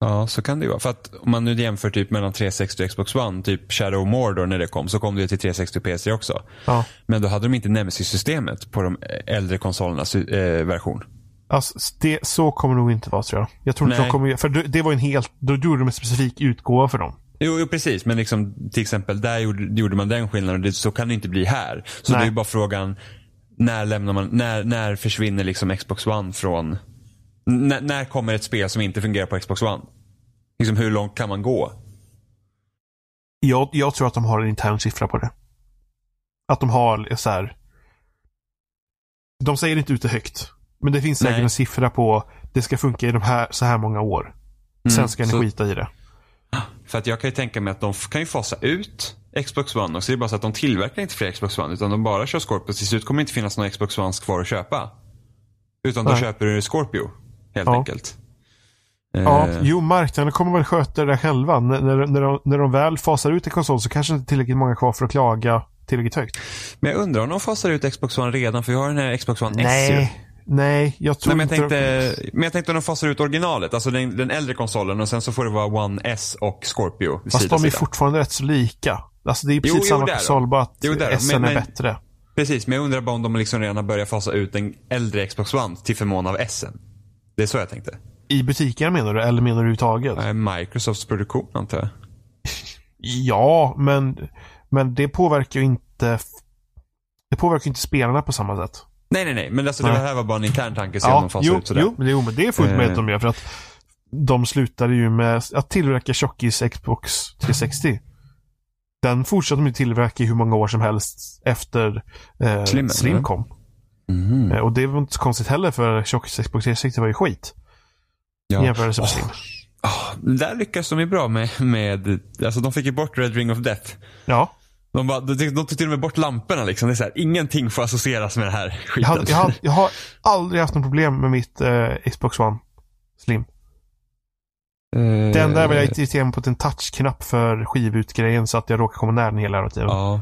Ja, så kan det ju vara. För att om man nu jämför typ mellan 360 och Xbox One, typ Shadow Mordor när det kom, så kom det till 360 och PS3 också. Ja. Men då hade de inte Nemesis-systemet på de äldre konsolernas eh, version. Alltså, det, så kommer det nog inte vara tror jag. Jag tror inte de kommer, för det, det var en helt, då gjorde de en specifik utgåva för dem. Jo, jo precis. Men liksom, till exempel där gjorde, gjorde man den skillnaden och det, så kan det inte bli här. Så Nej. det är ju bara frågan, när lämnar man, när, när försvinner liksom Xbox One från, när, när kommer ett spel som inte fungerar på Xbox One? Liksom hur långt kan man gå? Jag, jag tror att de har en intern siffra på det. Att de har så här. De säger inte ut det högt. Men det finns säkert Nej. en siffra på det ska funka i de här, så här många år. Sen Mm, ska ni så- skita i det. För att jag kan ju tänka mig att de kan ju fasa ut Xbox One också. Det är bara så att de tillverkar inte fler Xbox One utan de bara kör Scorpio. Till slut kommer det inte finnas några Xbox Ones kvar att köpa. Utan då Nej. köper du Scorpio. Helt Ja. enkelt. Ja, Eh, jo, marknaden kommer väl sköta det själva. När, när, när, de, när de väl fasar ut en konsol så kanske det inte tillräckligt många kvar för att klaga tillräckligt högt. Men jag undrar om de fasar ut Xbox One redan för vi har den här Xbox One S ju. Nej, jag tror Nej, men, jag inte... tänkte, men jag tänkte om de fasar ut originalet, alltså den, den äldre konsolen och sen så får det vara One S och Scorpio Fast sida de är sida. fortfarande rätt så lika. Alltså det är precis Jo, jo, samma de. konsol, bara att Jo, det är de. SN Men- är men- bättre. Precis, men jag undrar bara om de liksom redan har börjat fasa ut den äldre Xbox One till förmån av S'en. Det är så jag tänkte. I butikerna menar du, eller menar du överhuvudtaget? Nej, Microsofts produktion antar jag. Ja, men, men det påverkar ju inte det påverkar inte spelarna på samma sätt. Nej, nej, nej. Men alltså, det här var bara en intern tanke. Se om Ja, de fasar jo, ut sådär. jo, men det- jo, men det är fullt Eh. de gör för att de slutade ju med att tillverka tjockis Xbox 360. Den fortsatte de tillverka i hur många år som helst efter eh, Slim, Slim, kom. Eh, och det var inte så konstigt heller för tjockis Xbox 360 var ju skit. Ja. jämförelse med Slim. Ah, där lyckas de ju bra med, med, alltså de fick ju bort Red Ring of Death. Ja, De, bara, de, de tog till och med bort lamporna liksom. Det är så här, ingenting får associeras med den här jag, skiten. hade, jag, hade, jag har aldrig haft något problem med mitt eh, Xbox One Slim. Eh, Det enda var jag irriterad mig på att en touchknapp för skivutgrejen så att jag råkar komma nära den hela tiden. Ja,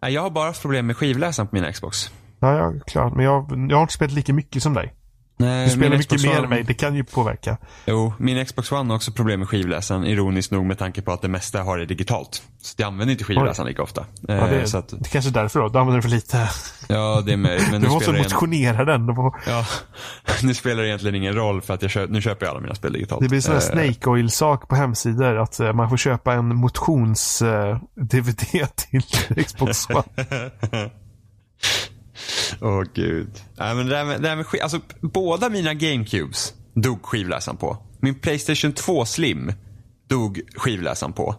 Ja. Jag har bara haft problem med skivläsaren på mina Xbox. jag är klart. Men jag, jag har inte spelat lika mycket som dig. Nej, Du spelar mycket Xbox mer än mig. Det kan ju påverka. Jo, min Xbox One har också problem med skivläsaren. Ironiskt nog med tanke på att det mesta har är digitalt. Så jag använder inte skivläsaren lika ofta. Ja, Eh, det, är, så att, det kanske är därför då. Du använder den för lite. ja, det är möjligt. Men Du måste det, motionera den. Det får- ja, nu spelar det egentligen ingen roll för att jag köp, nu köper jag alla mina spel digitalt. Det blir sån här Eh, Snake Oil-sak på hemsidor. Att eh, man får köpa en motions-DVD till Xbox One. Åh gud. Nej, men det där med, det där med alltså, båda mina GameCubes dog skivläsaren på. Min Playstation 2 Slim dog skivläsaren på.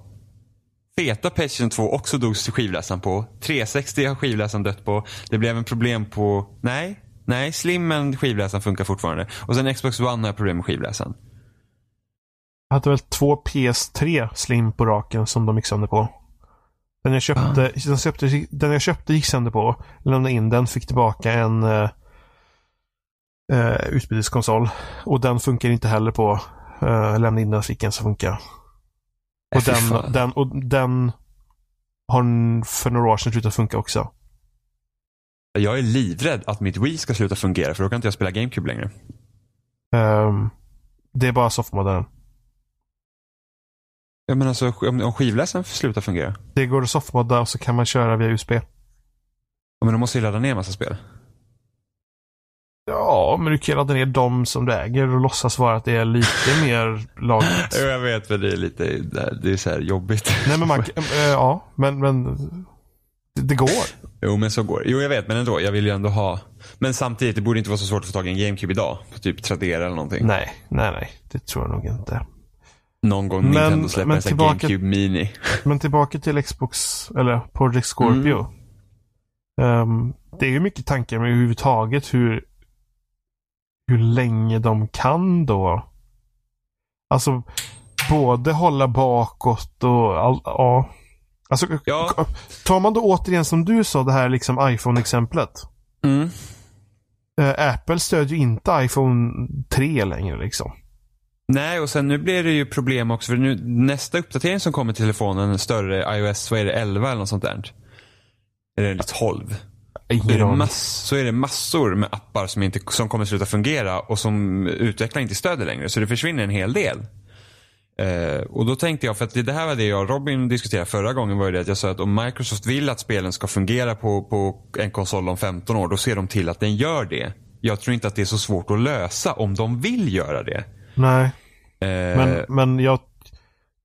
Feta Playstation 2 också dog skivläsaren på. 360 har skivläsaren dött på. Det blev en problem på, nej, nej, Slimmen skivläsaren funkar fortfarande. Och sen Xbox One har jag problem med skivläsaren. Jag hade väl två PS3 Slim på raken som de gick sönder på. Den jag köpte, den, köpte, den jag köpte gick sönder på. Lämnade in den, fick tillbaka en uh, uh, utbyteskonsol. Och den funkar inte heller på. Uh, lämnade in den, fick en som funkar. Och Äh, fan. den, den, och den har för några år sedan slutat funka också. Jag är livrädd att mitt Wii ska sluta fungera för då kan inte jag spela GameCube längre. Ehm, det är bara softmodellen. Jag menar alltså om, om skivläsaren slutar fungera. Det går att softmodda och så kan man köra via USB. Ja, Men då måste jag ladda ner en massa spel. Ja, men du kan ladda ner dem som du äger och låtsas vara att det är lite mer lagligt. Jo, jag vet men det är lite, det är så här jobbigt. Nej, men man äh, Ja, men, men det, det går. Jo men så går det. Jo jag vet men ändå, jag vill ju ändå ha. Men samtidigt, det borde inte vara så svårt att få tag i en GameCube idag. På typ Tradera eller någonting. Nej, nej, nej. Det tror jag nog inte. Någon gång Men- Nintendo släpper men en tillbaka- GameCube Mini. Men tillbaka till Xbox, eller Project Scorpio. Ehm, det är ju mycket tankar med överhuvudtaget hur, hur länge de kan då. Alltså, både hålla bakåt och all, ja. Alltså, Ja. tar man då återigen som du sa det här liksom iPhone-exemplet. Mm. Eh, Apple stödjer ju inte iPhone 3 längre liksom. Nej och sen nu blir det ju problem också för nu, nästa uppdatering som kommer till telefonen, en större iOS, vad är det, 11 eller något sånt där? Eller är det 12? Så är, aning. mass, så är det massor med appar som, inte, som kommer sluta fungera och som utvecklare inte stöder längre. Så det försvinner en hel del. Eh, och då tänkte jag, för att det, här var det jag och Robin diskuterade förra gången, var det att jag sa att om Microsoft vill att spelen ska fungera på, på en konsol om 15 år, då ser de till att den gör det. Jag tror inte att det är så svårt att lösa om de vill göra det. Nej, Eh, men, men jag,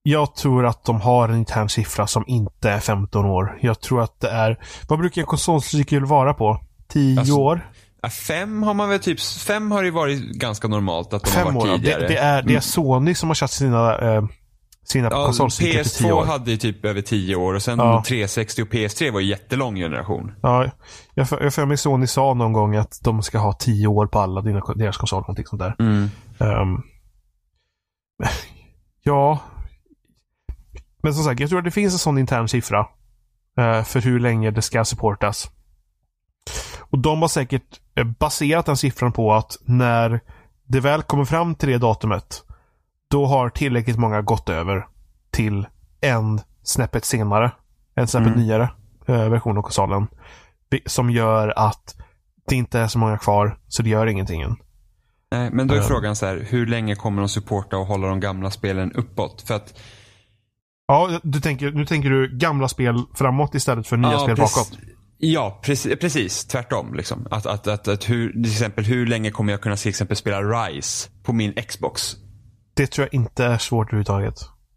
jag tror att de har en intern siffra som inte är 15 år. Jag tror att det är, vad brukar en konsolcykel vara på? Tio Alltså, år? Fem har man väl typ, fem har det varit ganska normalt att de Fem har varit år. tidigare. Det, det, är, det är Mm. Sony som har satt sina, eh, sina Ja, konsolcykler till tio PS2 år. hade ju typ över tio år och sen Ja. 360 och PS3 var ju jättelång generation. Ja, jag för jag för mig Sony sa någon gång att de ska ha tio år på alla dina, deras konsoler. Någonting sånt där. Ehm, ja. Men som sagt, jag tror att det finns en sån intern siffra. eh, för hur länge det ska supportas. Och de har säkert eh, baserat den siffran på att när det väl kommer fram till det datumet. Då har tillräckligt många gått över till en snäppet senare. En snäppet Mm. nyare eh, version av konsolen. Som gör att det inte är så många kvar, så det gör ingenting än. Nej, men då är frågan så här, hur länge kommer de supporta och hålla de gamla spelen uppåt? För att Ja, du tänker, nu tänker du gamla spel framåt istället för nya Ja, spel bakåt. Ja, precis, precis. Tvärtom. Liksom. Att, att, att, att hur, till exempel, hur länge kommer jag kunna till exempel spela Rise på min Xbox? Det tror jag inte är svårt överhuvudtaget.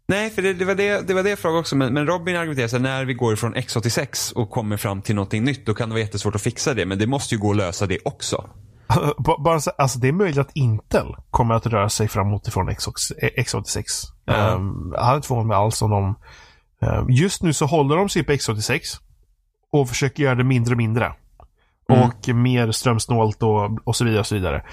Nej, för det, det, var det, det var det jag frågade också. Men, men Robin argumenterar så här, när vi går ifrån X86 och kommer fram till någonting nytt, då kan det vara jättesvårt att fixa det. Men det måste ju gå att lösa det också. Bara så, alltså det är möjligt att Intel kommer att röra sig framåt ifrån X86. eh, X86. Ja. Um, jag hade inte förvånat mig alls om de... ehm, just nu så håller de sig på X86. Och försöker göra det mindre och mindre. Mm. Och mer strömsnålt och, och så vidare och så vidare.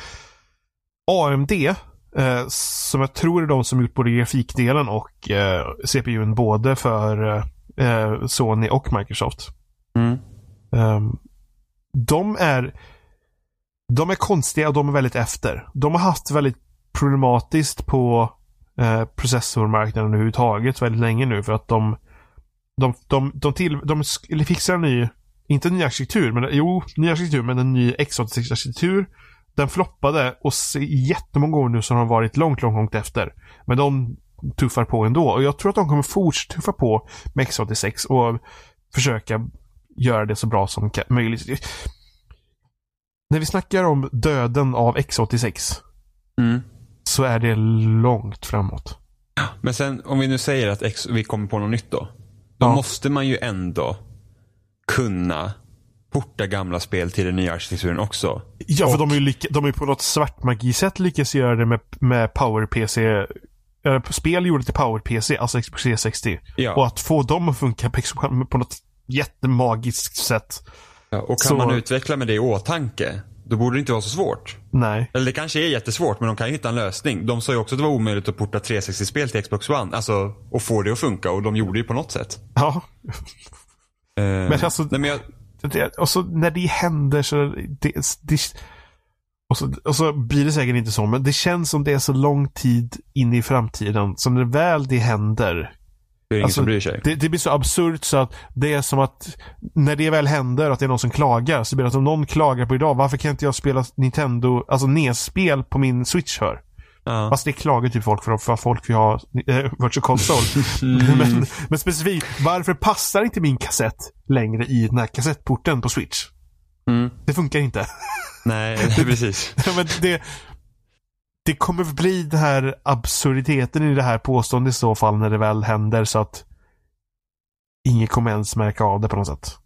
AMD, eh, som jag tror är de som gjort både grafikdelen och eh, CPUn både för eh, Sony och Microsoft. Mm. Ehm, de är de är konstiga och de är väldigt efter. De har haft väldigt problematiskt på eh, processormarknaden överhuvudtaget väldigt länge nu för att de de, de, de, till, de fixar en ny, inte en ny arkitektur, men jo, ny arkitektur, men en ny X86-arkitektur. Den floppade och se- jättemånga år nu så har de varit långt, långt, långt efter. Men de tuffar på ändå och jag tror att de kommer fortsätta tuffa på med X86 och försöka göra det så bra som möjligt. När vi snackar om döden av X86 Mm. så är det långt framåt. Men sen om vi nu säger att X, vi kommer på något nytt då. Då Ja. måste man ju ändå kunna porta gamla spel till den nya arkitekturen också. Ja, för Och- de är ju de är på något svartmagisätt lyckats göra det med, med PowerPC. Spel gjorde till PowerPC, alltså Xbox 360. Ja. Och att få dem att funka på, på något jättemagiskt sätt. Ja, och kan Så- man utveckla med det i åtanke, då borde det inte vara så svårt. Nej. Eller det kanske är jättesvårt, men de kan ju hitta en lösning. De sa ju också att det var omöjligt att porta 360-spel till Xbox One. Alltså, och få det att funka. Och de gjorde det ju på något sätt. Ja. Eh, Men alltså- nej, men jag, Det, och så när det händer så... Det, det, och, så, och så blir det säkert inte så, men det känns som det är så lång tid in i framtiden. Så när väl det händer det är ingen Alltså, som bryr sig. Det, det blir så absurt så att det är som att när det väl händer att det är någon som klagar så blir det att om någon klagar på idag, varför kan inte jag spela Nintendo, alltså NES-spel på min Switch för? Ja. Fast det klagar typ folk för, för att folk vill ha äh, Virtual Console. men, men specifikt, varför passar inte min kassett längre i den här kassettporten på Switch? Mm. Det funkar inte. Nej, precis. men det, det kommer bli den här absurditeten i det här påståendet i så fall när det väl händer så att ingen kommer ens märka av det på något sätt.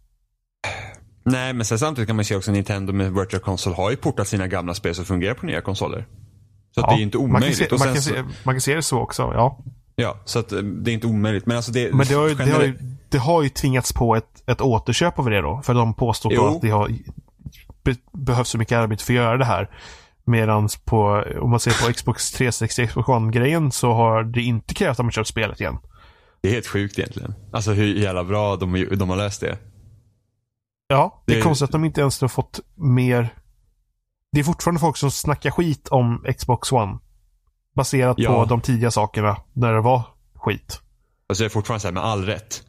Nej, men sen samtidigt kan man se också Nintendo med Virtual Console har ju portat sina gamla spel som fungerar på nya konsoler. Så att det är ju inte man kan, omöjligt. se, man, kan se, man kan se det så också, ja. Ja, så att eh, det är inte omöjligt. Men alltså det... Men det har ju, det har ju, det har ju tvingats på ett, ett återköp av det då. För de påstår då att det har be, behövs så mycket arbete för att göra det här. Medan på, om man ser på Xbox 360 Xbox One-grejen så har det inte krävt att man köpt spelet igen. Det är helt sjukt egentligen. Alltså hur jävla bra de, de har löst det. Ja, det är Det- konstigt att de inte ens har fått mer... Det är fortfarande folk som snackar skit om Xbox One. Baserat Ja. på de tidiga sakerna när det var skit. Alltså jag är fortfarande så här med all rätt.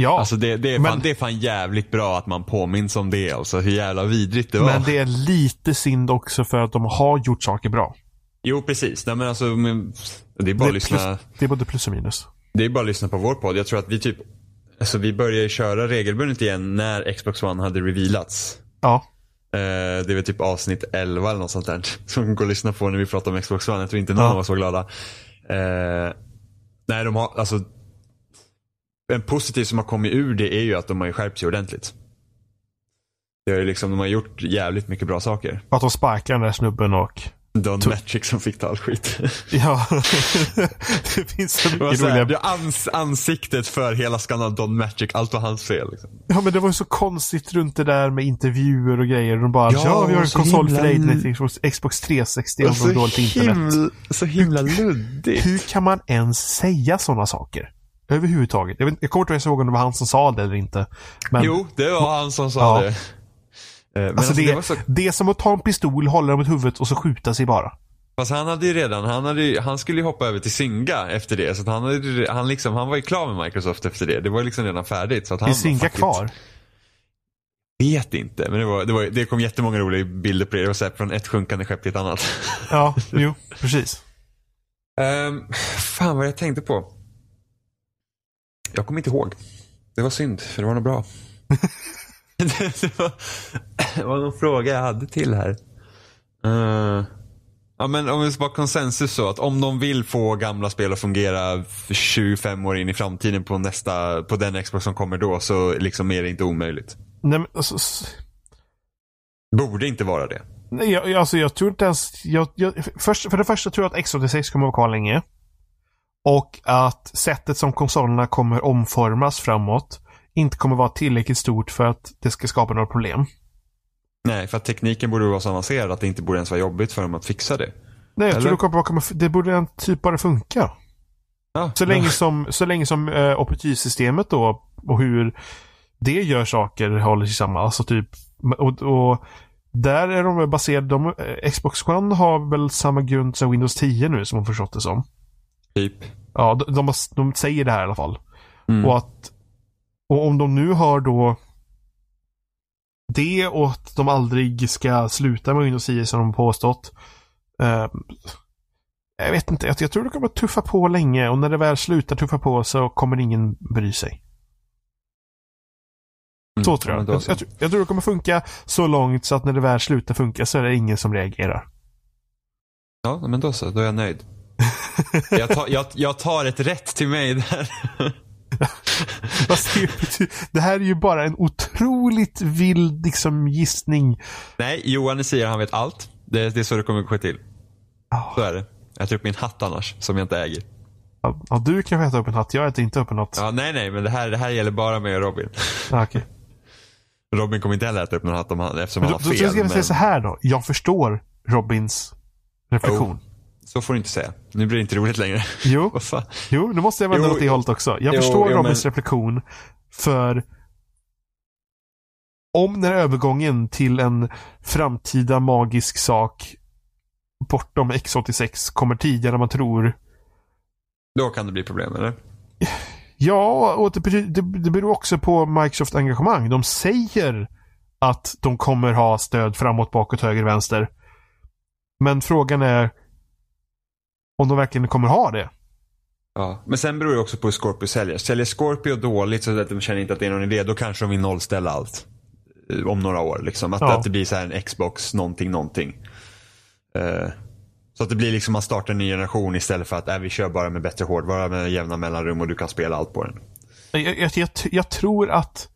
Ja, Alltså det, det, är Men- fan, det är fan jävligt bra att man påminns om det. Alltså hur jävla vidrigt det var. men det är lite synd också för att de har gjort saker bra. Jo precis. Nej, men alltså, men, det är bara Det att är, lyssna. plus, det är både plus och minus. Det är bara att lyssna på vår podd. Jag tror att vi typ, alltså vi började köra regelbundet igen när Xbox One hade revealats. Ja. Eh, det väl typ avsnitt 11 eller något sånt där. Som går att lyssna på när vi pratar om Xbox One. Jag tror inte någon Ja. var glada. Eh, nej, de har, alltså. En positiv som har kommit ur det är ju att de har skärpt sig ordentligt. Det är liksom, de har gjort jävligt mycket bra saker. Att de sparkar den där snubben och... Don Matrix som fick ta all skit. Ja, det finns så mycket så roliga... det ans, ansiktet för hela skandalen Don Matrix, allt var hans fel. Liksom. Ja, men det var ju så konstigt runt det där med intervjuer och grejer. De bara, ja, Ja, vi har en så konsol för himla- dig till Xbox- Xbox 360 om du har dåligt internet. så himla luddigt. Hur kan man ens säga sådana saker? Överhuvudtaget. Jag, vet, jag kommer inte ihåg om det var han som sa det eller inte. Men, Jo, det var han som sa Ja. det. Eh, Men alltså, det, det så, det är som att ta en pistol, hålla den mot huvudet och så skjuta sig bara. fast han hade ju redan, han, hade, ju- han skulle ju hoppa över till Zynga efter det. Så han, hade, ju- han, liksom, han var ju klar med Microsoft efter det. Det var liksom redan färdigt. Så att han Är fuck it. kvar? Vet inte, men det, var, det, var, det kom jättemånga roliga bilder på det. Det var så här, från ett sjunkande skepp till ett annat. Ja, jo, precis. Um, fan vad jag tänkte på. Jag kommer inte ihåg. Det var synd, för det var nog bra. det, var, det var någon fråga jag hade till här. Eh, ja, men om vi ska vara konsensus så att om de vill få gamla spel att fungera för 25 år in i framtiden på nästa, på den Xbox som kommer då så liksom är det inte omöjligt. Nej, men, alltså, s- Borde inte vara det. nej, jag, jag- alltså, jag tror inte ens... Jag, jag, först, för det första tror jag att X86 kommer att vara kvar länge. Och att sättet som konsolerna kommer omformas framåt inte kommer vara tillräckligt stort för att det ska skapa några problem. Nej, för att tekniken borde vara så avancerad att det inte borde ens vara jobbigt för dem att fixa det. Nej, jag Eller? tror det, kommer, det borde typ bara funka. Ja, Så länge som, så länge som uh, operativsystemet då och hur det gör saker håller sig samman. Alltså typ, och, och där är de baserade, de, eh, Xbox One har väl samma grund som Windows 10 nu som man förstått det som. typ. Ja, de, de, de säger det här i alla fall. Mm. Och att och om de nu har då det och att de aldrig ska sluta med Windows 10 som de påstått. Eh, jag vet inte, jag, jag tror det kommer att tuffa på länge och när det väl slutar tuffa på så kommer ingen bry sig. Mm, Så tror ja, jag. Jag, jag, tror- jag tror det kommer funka så långt så att när det väl slutar funka så är det ingen som reagerar. Ja, men då så. Då är jag nöjd. jag, tar, jag, jag tar ett rätt till mig där. Det, här är ju bara en otroligt vild liksom, gissning. Nej, Johan säger han vet allt. Det, det är så det kommer att gå till. Ja. Så är det. Jag tar upp min hatt annars, som jag inte äger. Ja, du kan få äta upp en hatt. Jag äter inte upp en hatt. Ja, nej, nej, men det här, det här gäller bara mig och Robin. Ja, okej. Robin kommer inte heller äta upp någon hatt om han, eftersom Men han då, har då fel. ska säga men så här då. Jag förstår Robins reflektion. Så får du inte säga. Nu blir det inte roligt längre. Jo, jo, nu måste jag vända Jo, åt det hållet också. Jag jo, förstår jo, Robins men- reflektion för om den här övergången till en framtida magisk sak bortom X86 kommer tidigare än man tror. Då kan det bli problem, eller? Ja, och det, det, det beror också på Microsoft engagemang. De säger att de kommer ha stöd framåt, bakåt, höger, vänster. Men frågan är om de verkligen kommer ha det. Ja, men sen beror det också på hur Scorpio säljer. Säljer Scorpio dåligt så att de känner inte att det är någon idé, då kanske de vill nollställa allt. Eh, Om några år liksom. Att, Ja. att det blir så här en Xbox någonting, någonting. Eh, så att det blir liksom man startar en ny generation istället för att äh, vi kör bara med bättre hårdvara med jämna mellanrum och du kan spela allt på den. Jag, jag, jag, jag tror att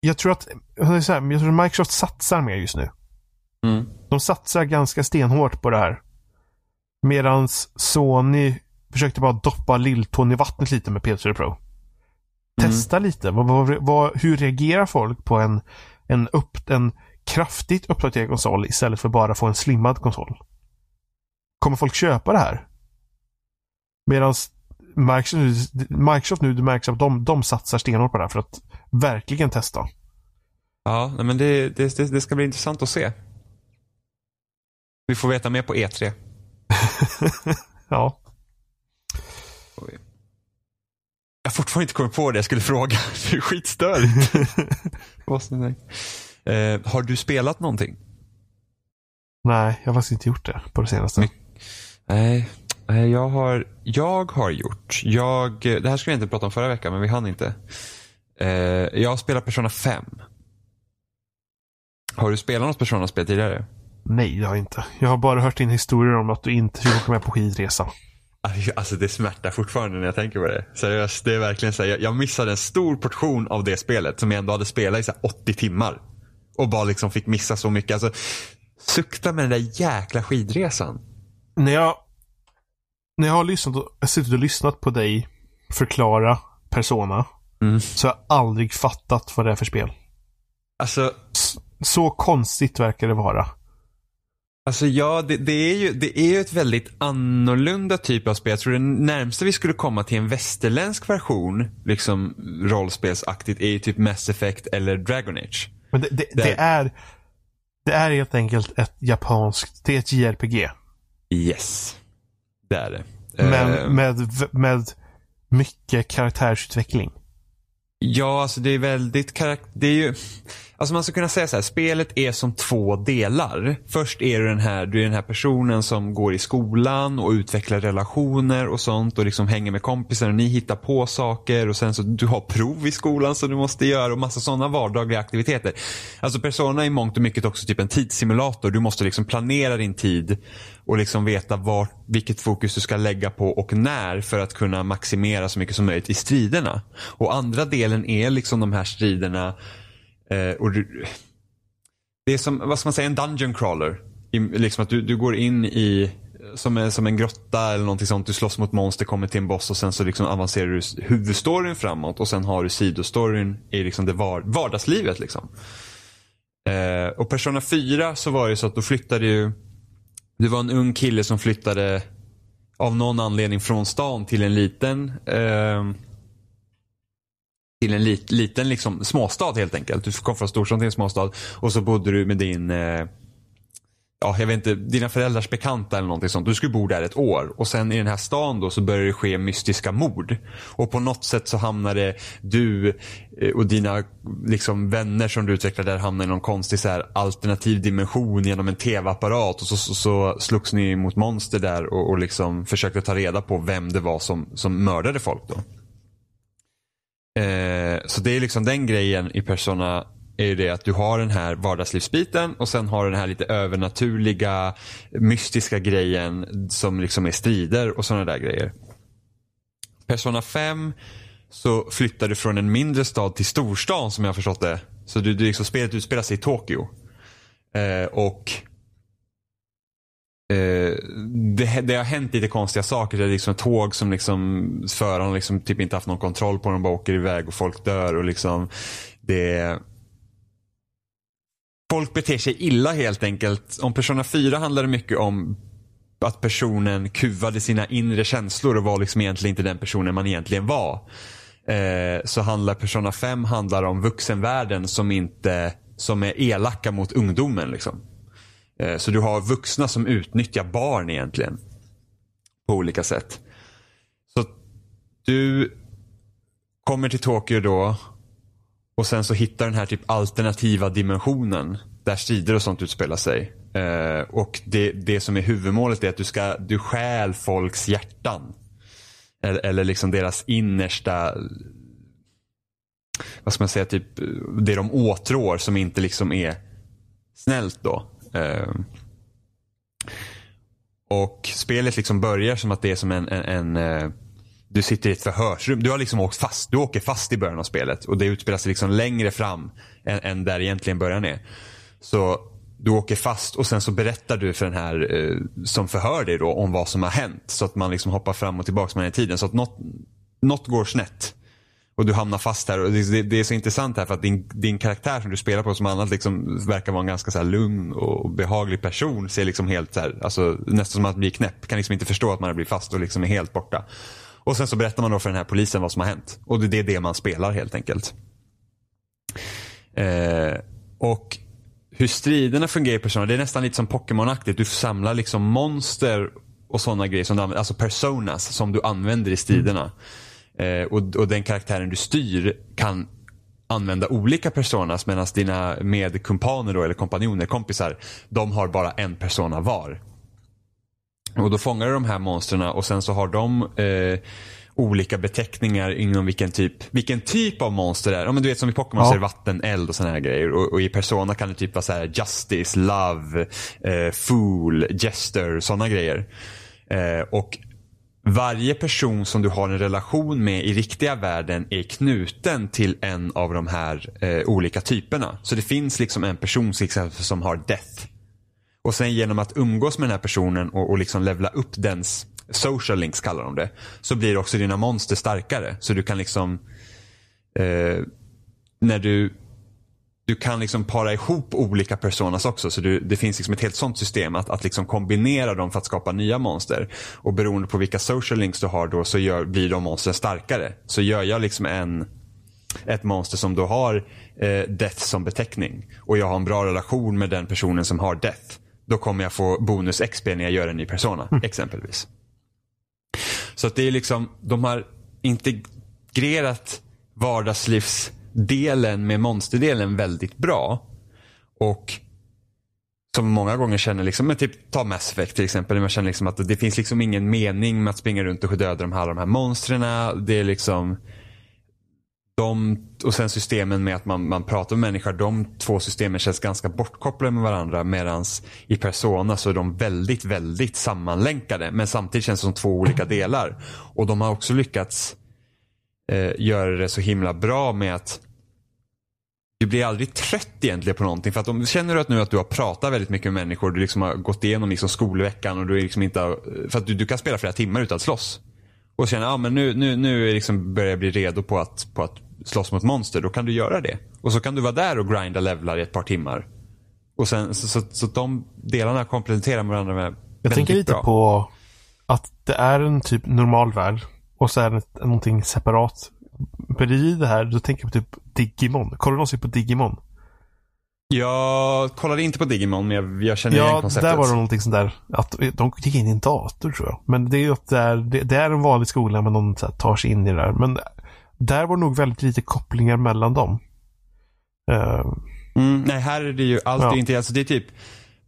jag tror att jag tror att Microsoft satsar mer just nu. De satsar ganska stenhårt på det här. Medan Sony försökte bara doppa lilltån i vattnet lite med PS4 Pro. Testa lite. Vad, vad, vad, hur reagerar folk på en, en, upp, en kraftigt uppdaterad konsol istället för bara få en slimmad konsol? Kommer folk köpa det här? Medan Microsoft, Microsoft nu, det märks att de, de satsar stenhårt på det här för att verkligen testa. Ja, men det, det, det ska bli intressant att se. Vi får veta mer på E E3. Ja. Jag har fortfarande inte kommit på det jag skulle fråga. Det är skitstörigt. Eh, har du spelat någonting? Nej, jag har faktiskt inte gjort det på det senaste. Nej, nej, jag har, jag har gjort. Jag, det här skulle jag inte prata om förra veckan, men vi hann inte. Eh, jag har spelat Persona 5. Har du spelat något Persona-spel tidigare? Nej, det har jag inte. Jag har bara hört din historier om att du inte fick åka med på skidresa. Alltså det smärtar fortfarande när jag tänker på det. Seriöst, det är verkligen så här, jag, jag missade en stor portion av det spelet som jag ändå hade spelat i så 80 timmar. Och bara liksom fick missa så mycket. Alltså, sukta med den där jäkla skidresan. När jag, när jag har lyssnat och, suttit och lyssnat på dig förklara Persona. Mm. Så har jag aldrig fattat vad det är för spel. Alltså, Så konstigt verkar det vara. Alltså ja, det, det, är ju, det är ju ett väldigt annorlunda typ av spel. Jag tror det närmaste vi skulle komma till en västerländsk version, liksom rollspelsaktigt, är ju typ Mass Effect eller Dragon Age. Men det, det, Där- det är det är helt enkelt ett japanskt, det är ett JRPG. Yes. Det är det. Men Eh, med, med mycket karaktärsutveckling. Ja, alltså det är väldigt karaktär... Det är ju, alltså man skulle kunna säga så här, spelet är som två delar. Först är du den här, du är den här personen som går i skolan och utvecklar relationer och sånt och liksom hänger med kompisar och ni hittar på saker och sen så du har prov i skolan som du måste göra och massa sådana vardagliga aktiviteter. Alltså Persona är i mångt och mycket också typ en tidssimulator. Du måste liksom planera din tid och liksom veta var, vilket fokus du ska lägga på och när för att kunna maximera så mycket som möjligt i striderna. Och andra delen är liksom de här striderna eh, och du, det är som, vad ska man säga, en dungeon crawler. I, liksom att du, du går in i som en, som en grotta eller någonting sånt. Du slåss mot monster, kommer till en boss och sen så liksom avancerar du huvudstoryn framåt och sen har du sidostoryn i liksom det var, vardagslivet. Liksom. Eh, och Persona 4 så var det så att då flyttade ju det var en ung kille som flyttade av någon anledning från stan till en liten eh, till en lit, liten liksom, småstad helt enkelt. Du kom från storstad till en småstad och så bodde du med din eh, Ja, jag vet inte, dina föräldrars bekanta eller någonting sånt. Du skulle bo där ett år och sen i den här stan då så började det ske mystiska mord. Och på något sätt så hamnade du eh, och dina liksom, vänner som du utvecklade där hamnade i någon konstig så här, alternativ dimension genom en tv-apparat och så, så, så slogs ni mot monster där och, och liksom försökte ta reda på vem det var som, som mördade folk då. Eh, så det är liksom den grejen i Persona är ju det att du har den här vardagslivsbiten och sen har du den här lite övernaturliga mystiska grejen som liksom är strider och sådana där grejer. Persona 5 så flyttar du från en mindre stad till storstan som jag har förstått det. Så du, du liksom, spelet utspelar sig i Tokyo. Eh, och Eh, det, det har hänt lite konstiga saker. Det är liksom tåg som liksom föraren har liksom typ inte haft någon kontroll på. De bara åker iväg och folk dör. och liksom det Folk beter sig illa helt enkelt. Om Persona 4 handlar det mycket om att personen kuvade sina inre känslor och var liksom egentligen inte den personen man egentligen var. Eh, så handlar Persona 5 handlar om vuxenvärlden som inte som är elaka mot ungdomen. Liksom. Eh, Så du har vuxna som utnyttjar barn egentligen. På olika sätt. Så du kommer till Tokyo då. Och sen så hittar den här typ alternativa dimensionen. Där strider och sånt utspelar sig. Eh, och det, det som är huvudmålet är att du ska, du stjäl folks hjärtan. Eller, eller liksom deras innersta vad ska man säga, typ det de åtrår som inte liksom är snällt då. Eh, och spelet liksom börjar som att det är som en, en, en eh, du sitter i ett förhörsrum. Du har liksom åkt fast. Du åker fast i början av spelet och det utspelar sig liksom längre fram än, än där egentligen början är. Så du åker fast och sen så berättar du för den här eh, som förhör dig då om vad som har hänt. Så att man liksom hoppar fram och tillbaka med den tiden. Så att något, något går snett. Och du hamnar fast här. Och det, det, det är så intressant här för att din, din karaktär som du spelar på som annat liksom verkar vara en ganska så här lugn och behaglig person. Ser liksom helt så här, alltså, nästan som att bli knäpp. Kan liksom inte förstå att man har blivit fast och liksom är helt borta. Och sen så berättar man då för den här polisen vad som har hänt. Och det är det man spelar helt enkelt. Eh, och hur striderna fungerar i Persona, det är nästan lite som Pokémon-aktigt. Du samlar liksom monster och sådana grejer, som du använder, alltså personas som du använder i striderna. Eh, och, och den karaktären du styr kan använda olika personas medan dina medkumpaner då, eller kompanjoner, kompisar, de har bara en persona var. Och då fångar du de här monstren och sen så har de eh, olika beteckningar inom vilken typ, vilken typ av monster det är. Ja, men du vet som i Pokémon Ja. så är det vatten, eld och sådana här grejer. Och, och i Persona kan det typ vara så här Justice, Love, eh, Fool, Jester, sådana grejer. Eh, och varje person som du har en relation med i riktiga världen är knuten till en av de här eh, olika typerna. Så det finns liksom en person som har death. Och sen genom att umgås med den här personen och, och liksom levla upp dens social links kallar de det. Så blir också dina monster starkare. Så du kan liksom eh, när du du kan liksom para ihop olika personas också. Så du, det finns liksom ett helt sånt system att, att liksom kombinera dem för att skapa nya monster. Och beroende på vilka social links du har då så gör, blir de monstren starkare. Så gör jag liksom en, ett monster som då har eh, death som beteckning och jag har en bra relation med den personen som har death. Då kommer jag få bonus XP när jag gör en ny persona mm. exempelvis. Så att det är liksom, de har integrerat vardagslivsdelen med monsterdelen väldigt bra. Och som många gånger känner, liksom, men typ ta Mass Effect till exempel. Man känner liksom att det finns liksom ingen mening med att springa runt och döda de här, de här monstren. Det är liksom de, och sen systemen med att man, man pratar med människor. De två systemen känns ganska bortkopplade med varandra. Medan i Persona så är de väldigt, väldigt sammanlänkade. Men samtidigt känns det som två olika delar. Och de har också lyckats eh, göra det så himla bra med att du blir aldrig trött egentligen på någonting. För att om, känner du att nu att du har pratat väldigt mycket med människor, du liksom har gått igenom liksom skolveckan och du är liksom inte, för att du, du kan spela flera timmar utan att slåss. Och känner, ja men nu, nu, nu liksom börjar jag bli redo på att, på att slåss mot monster, då kan du göra det. Och så kan du vara där och grinda levlar i ett par timmar. Och sen, så, så, så de delarna kompletterar varandra med Jag tänker lite bra. på att det är en typ normal värld och så är det någonting separat. Bredvid det här, då tänker jag på typ Digimon. Kollar du någonsin på Digimon? Jag kollade inte på Digimon, men jag, jag känner ja, igen konceptet. Ja, där var det någonting sånt där. Att de gick in i en dator tror jag. Men det är ju att det är, det, är en vanlig skola, men de här, tar sig in i det där. Men där var nog väldigt lite kopplingar mellan dem. Uh, mm, nej, här är det ju allt ja. inte, alltså det är typ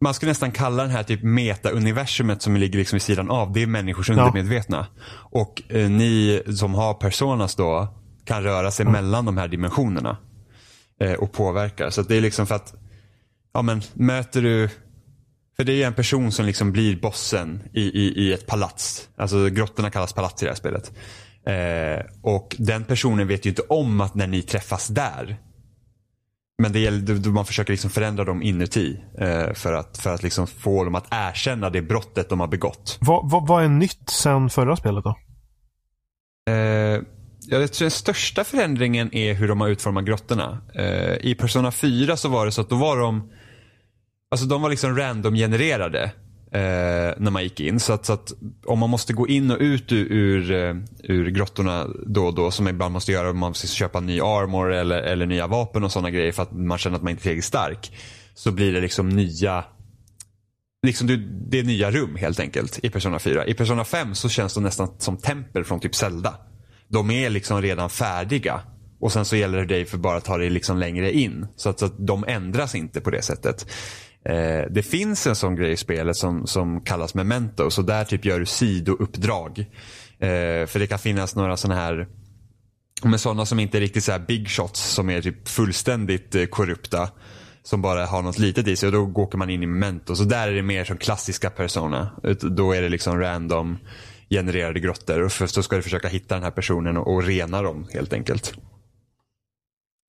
man skulle nästan kalla den här typ meta-universumet som ligger liksom vid sidan av, det är människors undermedvetna. Ja. Och eh, ni som har personas då kan röra sig mm. mellan de här dimensionerna. Eh, och påverka. Så det är liksom för att, ja men möter du, för det är ju en person som liksom blir bossen i, i, i ett palats. Alltså grottorna kallas palats i det här spelet. Eh, och den personen vet ju inte om att när ni träffas där. Men det gäller, man försöker liksom förändra dem inuti. Eh, för att, för att liksom få dem att erkänna det brottet de har begått. Vad, vad, vad är nytt sen förra spelet då? Eh, jag tror den största förändringen är hur de har utformat grottorna. Eh, I Persona 4 så var det så att då var de Alltså de var liksom random-genererade eh, när man gick in. Så att, så att, om man måste gå in och ut ur, ur, eh, ur grottorna då och då, som man ibland måste göra om man måste köpa ny armor eller, eller nya vapen och sådana grejer för att man känner att man inte är tillräckligt stark. Så blir det liksom nya Liksom det, det är nya rum helt enkelt i Persona 4. I Persona 5 så känns de nästan som tempel från typ Zelda. De är liksom redan färdiga. Och sen så gäller det dig för bara att ta dig liksom längre in. Så att, så att de ändras inte på det sättet. Eh, det finns en sån grej i spelet som, som kallas memento. Så där typ gör du sidouppdrag. Eh, för det kan finnas några sådana här men sådana som inte är riktigt så big shots som är typ fullständigt eh, korrupta. Som bara har något litet i sig och då åker man in i memento. Så där är det mer som klassiska persona. Då är det liksom random genererade grottor och så ska du försöka hitta den här personen och, och rena dem helt enkelt.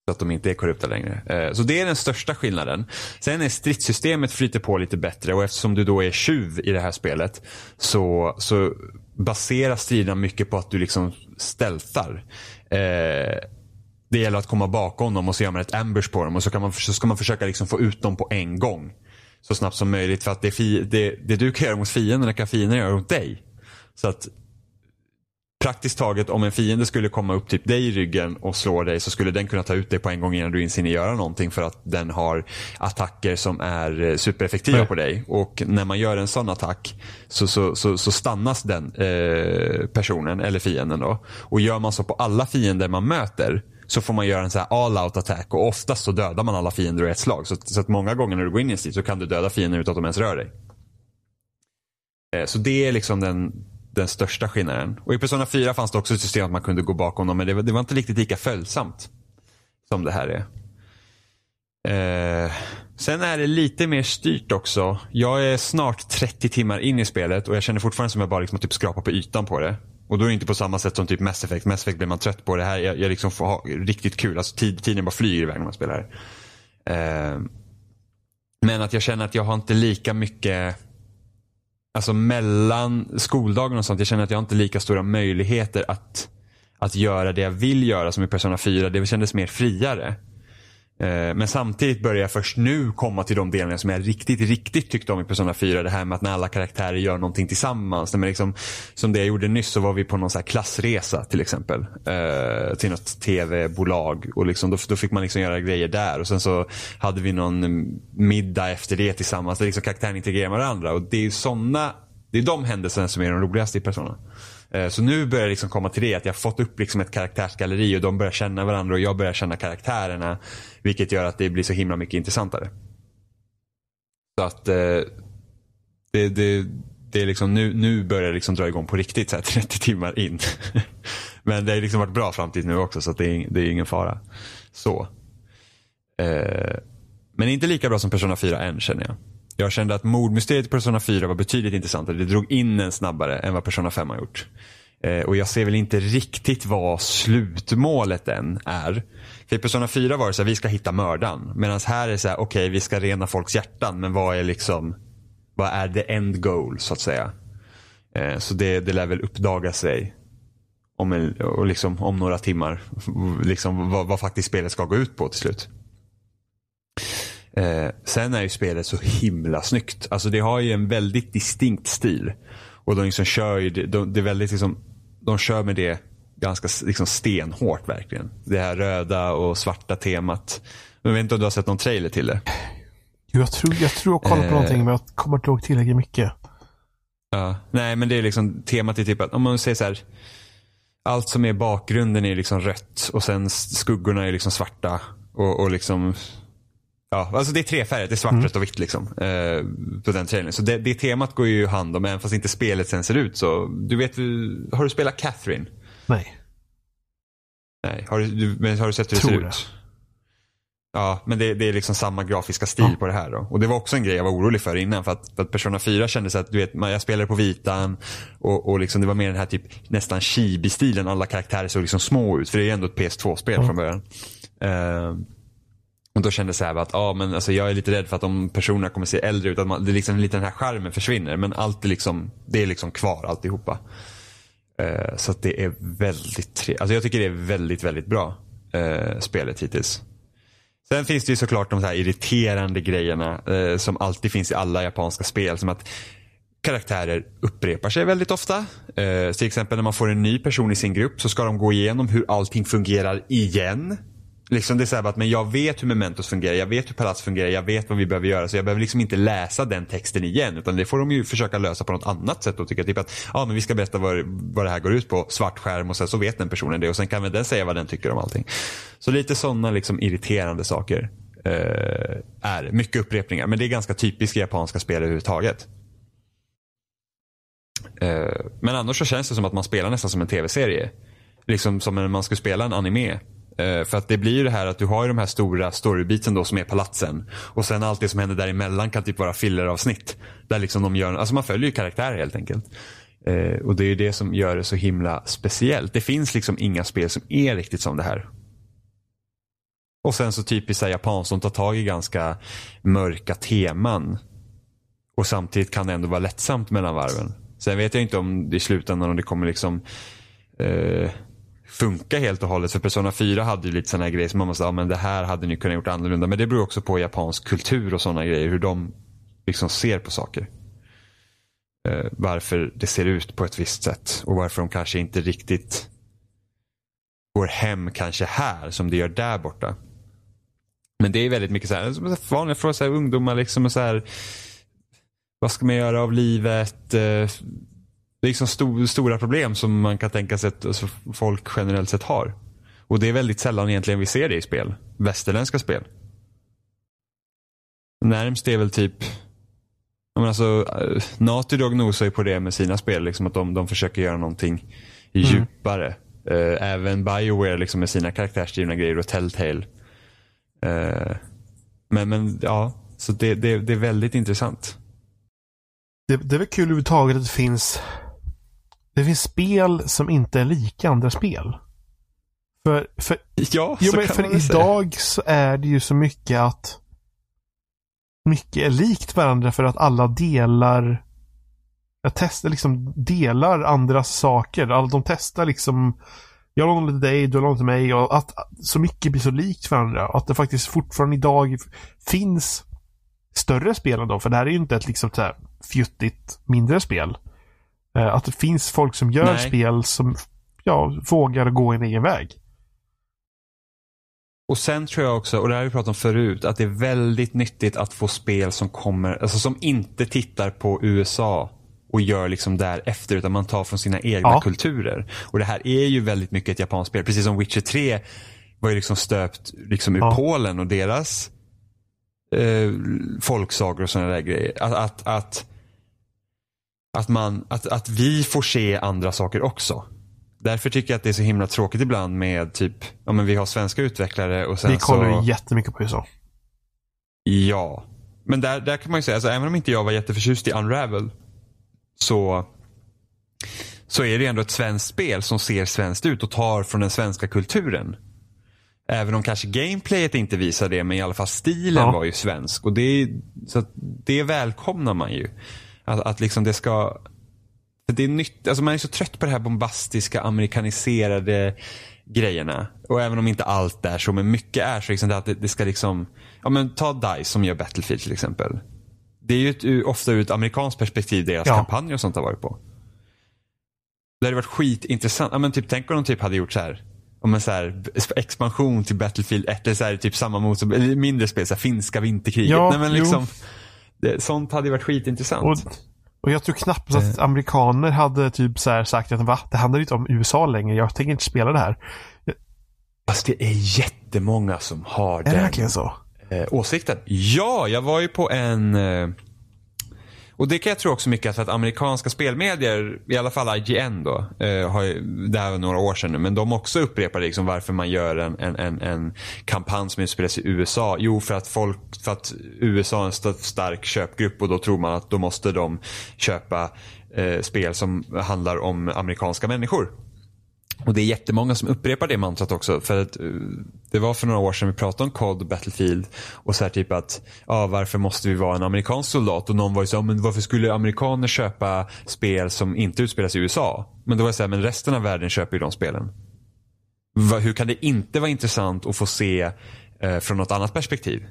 Så att de inte är korrupta längre. Eh, så det är den största skillnaden. Sen är stridssystemet flyter på lite bättre och eftersom du då är tjuv i det här spelet så, så baseras striderna mycket på att du liksom stältar. Eh, det gäller att komma bakom dem och så gör man ett ambush på dem och så, kan man, så ska man försöka liksom få ut dem på en gång. Så snabbt som möjligt för att det, fi, det, det du kan göra mot fienden kan fienden göra mot dig. Så att praktiskt taget om en fiende skulle komma upp typ dig i ryggen och slå dig så skulle den kunna ta ut dig på en gång innan du inser göra någonting för att den har attacker som är eh, supereffektiva ja. på dig. Och när man gör en sån attack så, så, så, så stannas den eh, personen eller fienden då. Och gör man så på alla fiender man möter så får man göra en så här all out attack och oftast så dödar man alla fiender i ett slag. Så, så att många gånger när du går in i en strid så kan du döda fienden utan att de ens rör dig. Eh, så det är liksom den den största skillnaden. Och i Persona 4 fanns det också ett system att man kunde gå bakom dem men det var, det var inte riktigt lika följsamt som det här är. Eh, sen är det lite mer styrt också. Jag är snart 30 timmar in i spelet och jag känner fortfarande som jag bara liksom typ skrapar på ytan på det. Och då är det inte på samma sätt som typ Mass Effect. Mass Effect blir man trött på. Det här jag, jag liksom får ha riktigt kul. Alltså tid, tiden bara flyger iväg när man spelar. Eh, men att jag känner att jag har inte lika mycket Alltså mellan skoldagen och sånt. Jag känner att jag har inte lika stora möjligheter att, att göra det jag vill göra som i Persona 4. Det kändes mer friare. Eh, men samtidigt börjar jag först nu komma till de delarna som jag riktigt, riktigt tyckte om i Persona 4. Det här med att när alla karaktärer gör någonting tillsammans. Men liksom, som det jag gjorde nyss så var vi på någon så klassresa till exempel. Eh, till något tv-bolag. Och liksom, då, då, fick man liksom göra grejer där. Och sen så hade vi någon middag efter det tillsammans. Där liksom karaktärerna integrerar med varandra. Och det är såna, det är de händelserna som är de roligaste i Persona. Eh, så nu börjar jag liksom komma till det att jag har fått upp liksom ett karaktärsgalleri och de börjar känna varandra och jag börjar känna karaktärerna. Vilket gör att det blir så himla mycket intressantare. Så att eh, det, det, det är liksom nu, nu börjar det liksom dra igång på riktigt så här 30 timmar in. Men det har liksom varit bra fram till nu också så det är, det är ingen fara. Så. Eh, men inte lika bra som Persona 4 än känner jag. Jag kände att mordmysteriet i Persona 4 var betydligt intressantare. Det drog in en snabbare än vad Persona 5 har gjort. Eh, och jag ser väl inte riktigt vad slutmålet än är. För i Persona 4 var det så här, vi ska hitta mördaren. Medan här är det så här, okej okay, vi ska rena folks hjärtan. Men vad är liksom, vad är the end goal så att säga. Eh, så det, det lär väl uppdaga sig om, en, och liksom, om några timmar. Liksom, vad, vad faktiskt spelet ska gå ut på till slut. Eh, sen är ju spelet så himla snyggt. Alltså det har ju en väldigt distinkt stil. Och de liksom kör ju, de, det är väldigt liksom, de kör med det ganska liksom stenhårt verkligen. Det här röda och svarta temat. Jag vet inte om du har sett någon trailer till det? Jag tror jag, tror jag kollar på eh, någonting men jag kommer inte ihåg tillräckligt mycket. Ja, nej men det är liksom temat är typ att om man säger så här. Allt som är bakgrunden är liksom rött och sen skuggorna är liksom svarta. Och, och liksom Ja, alltså det är tre färger. Det är svart, mm. rött och vitt liksom. Eh, på den trailern. Så det, det temat går ju hand om, även fast inte spelet sen ser ut så. Du vet, har du spelat Catherine? Nej. Nej, har du, men har du sett hur det ser det. ut? Ja, men det, det, är liksom samma grafiska stil ja. på det här då. Och det var också en grej jag var orolig för innan. För att, för att Persona 4 kändes att, du vet, jag spelade på vitan och, och liksom det var mer den här typ nästan chibi-stilen. Alla karaktärer såg liksom små ut. För det är ju ändå ett PS2-spel ja. från början. Uh, och då kände jag att ah, men alltså, jag är lite rädd för att de personerna kommer se äldre ut. Att man, det är liksom lite den här skärmen försvinner. Men allt är liksom, det är liksom kvar alltihopa. Uh, så att det är väldigt trevligt. Alltså jag tycker det är väldigt, väldigt bra. Uh, spelet hittills. Sen finns det ju såklart de här irriterande grejerna uh, som alltid finns i alla japanska spel. Som att karaktärer upprepar sig väldigt ofta. Uh, till exempel när man får en ny person i sin grupp så ska de gå igenom hur allting fungerar igen. Liksom det är så här att men jag vet hur Mementos fungerar, jag vet hur Palats fungerar, jag vet vad vi behöver göra. Så jag behöver liksom inte läsa den texten igen. Utan det får de ju försöka lösa på något annat sätt. Och tycka typ att ja, men vi ska berätta vad, vad det här går ut på. Svart skärm och sen så vet den personen det. Och sen kan väl den säga vad den tycker om allting. Så lite sådana liksom irriterande saker. Eh, är mycket upprepningar. Men det är ganska typiskt japanska spel överhuvudtaget. Eh, men annars så känns det som att man spelar nästan som en tv-serie. Liksom som när man skulle spela en anime. Eh, för att det blir ju det här att du har ju de här stora storybiten då som är palatsen. Och sen allt det som händer däremellan kan typ vara filleravsnitt. Där liksom de gör, alltså man följer ju karaktärer helt enkelt. Eh, och det är ju det som gör det så himla speciellt. Det finns liksom inga spel som är riktigt som det här. Och sen så typiskt japanskt, som tar tag i ganska mörka teman. Och samtidigt kan det ändå vara lättsamt mellan varven. Sen vet jag inte om det i slutändan om det kommer liksom eh, funka helt och hållet. För Persona 4 hade ju lite sådana grejer som man måste, ja men det här hade ni kunnat gjort annorlunda. Men det beror också på japansk kultur och sådana grejer. Hur de liksom ser på saker. Eh, varför det ser ut på ett visst sätt. Och varför de kanske inte riktigt går hem kanske här som det gör där borta. Men det är väldigt mycket så här, vanliga frågor, så här, ungdomar liksom och så här. Vad ska man göra av livet? Eh, det är liksom sto stora problem som man kan tänka sig att alltså, folk generellt sett har. Och det är väldigt sällan egentligen vi ser det i spel. Västerländska spel. Närmst är väl typ men alltså, uh, Naughty Dog nosar ju på det med sina spel. Liksom att de, de försöker göra någonting mm. djupare. Uh, även Bioware liksom med sina karaktärsdrivna grejer och Telltale. Uh, Men, men ja, så det, det, det är väldigt intressant. Det, det är väl kul överhuvudtaget att det finns det finns spel som inte är lika andra spel. För, för, ja, jo, så men kan för väl säga. idag så är det ju så mycket att mycket är likt varandra för att alla delar jag testar liksom delar andras saker. Alla de testar liksom jag lånar till dig, du lånar till mig och att så mycket blir så likt varandra. Att det faktiskt fortfarande idag finns större spel ändå. För det här är ju inte ett liksom så här fjuttigt mindre spel. Eh, Att det finns folk som gör Nej. spel som ja, vågar gå en egen väg. Och sen tror jag också, och det här har vi pratat om förut, att det är väldigt nyttigt att få spel som kommer, alltså som inte tittar på USA och gör liksom därefter utan man tar från sina egna Ja. kulturer. Och det här är ju väldigt mycket ett japanskt spel. Precis som Witcher 3 var ju liksom stöpt liksom ur Ja. Polen och deras eh, folksagor och sådana där grejer. Att, att, att, att, man, att, att vi får se andra saker också. Därför tycker jag att det är så himla tråkigt ibland med typ, ja men vi har svenska utvecklare och sen Vi kollar så... jättemycket på USA. Ja. Men där, där kan man ju säga, alltså, även om inte jag var jätteförtjust i Unravel så, så är det ändå ett svenskt spel som ser svenskt ut och tar från den svenska kulturen. Även om kanske gameplayet inte visar det, men i alla fall stilen Ja. var ju svensk. Och det, så det välkomnar man ju. Att, att liksom det ska... Det är nytt, alltså man är så trött på det här bombastiska, amerikaniserade grejerna. Och även om inte allt är så, men mycket är så. Liksom det att det, det ska liksom... Ja men ta DICE som gör Battlefield till exempel. Det är ju ett, ofta ur ett amerikanskt perspektiv deras Ja. kampanjer och sånt har varit på. Det hade varit skitintressant. Ja, men typ, tänk om de typ hade gjort så här. Om en så här expansion till Battlefield 1 eller så här, typ samma mot, mindre spel, så här, finska vinterkriget. Ja, Nej, men jo. liksom, det, sånt hade ju varit skitintressant. Och, och jag tror knappt att amerikaner hade typ så här sagt att va? Det handlar ju inte om USA längre. Jag tänker inte spela det här. Fast det är jättemånga som har Är det den verkligen så? eh, åsikten. Ja, jag var ju på en... Och det kan jag tro också mycket för att amerikanska spelmedier, i alla fall IGN då, eh, har ju, det här var några år sedan nu, men de också upprepar liksom varför man gör en, en, en, en kampanj som utspelar sig i USA. Jo, för att folk, för att USA är en st- stark köpgrupp och då tror man att då måste de köpa eh, spel som handlar om amerikanska människor. Och det är jättemånga som upprepar det mantrat också. För att eh, det var för några år sedan vi pratade om COD och Battlefield. Och så här typ att, ja varför måste vi vara en amerikansk soldat? Och någon var ju så, men varför skulle amerikaner köpa spel som inte utspelas i USA? Men då var jag så här, men resten av världen köper ju de spelen. Hur kan det inte vara intressant att få se eh, från något annat perspektiv?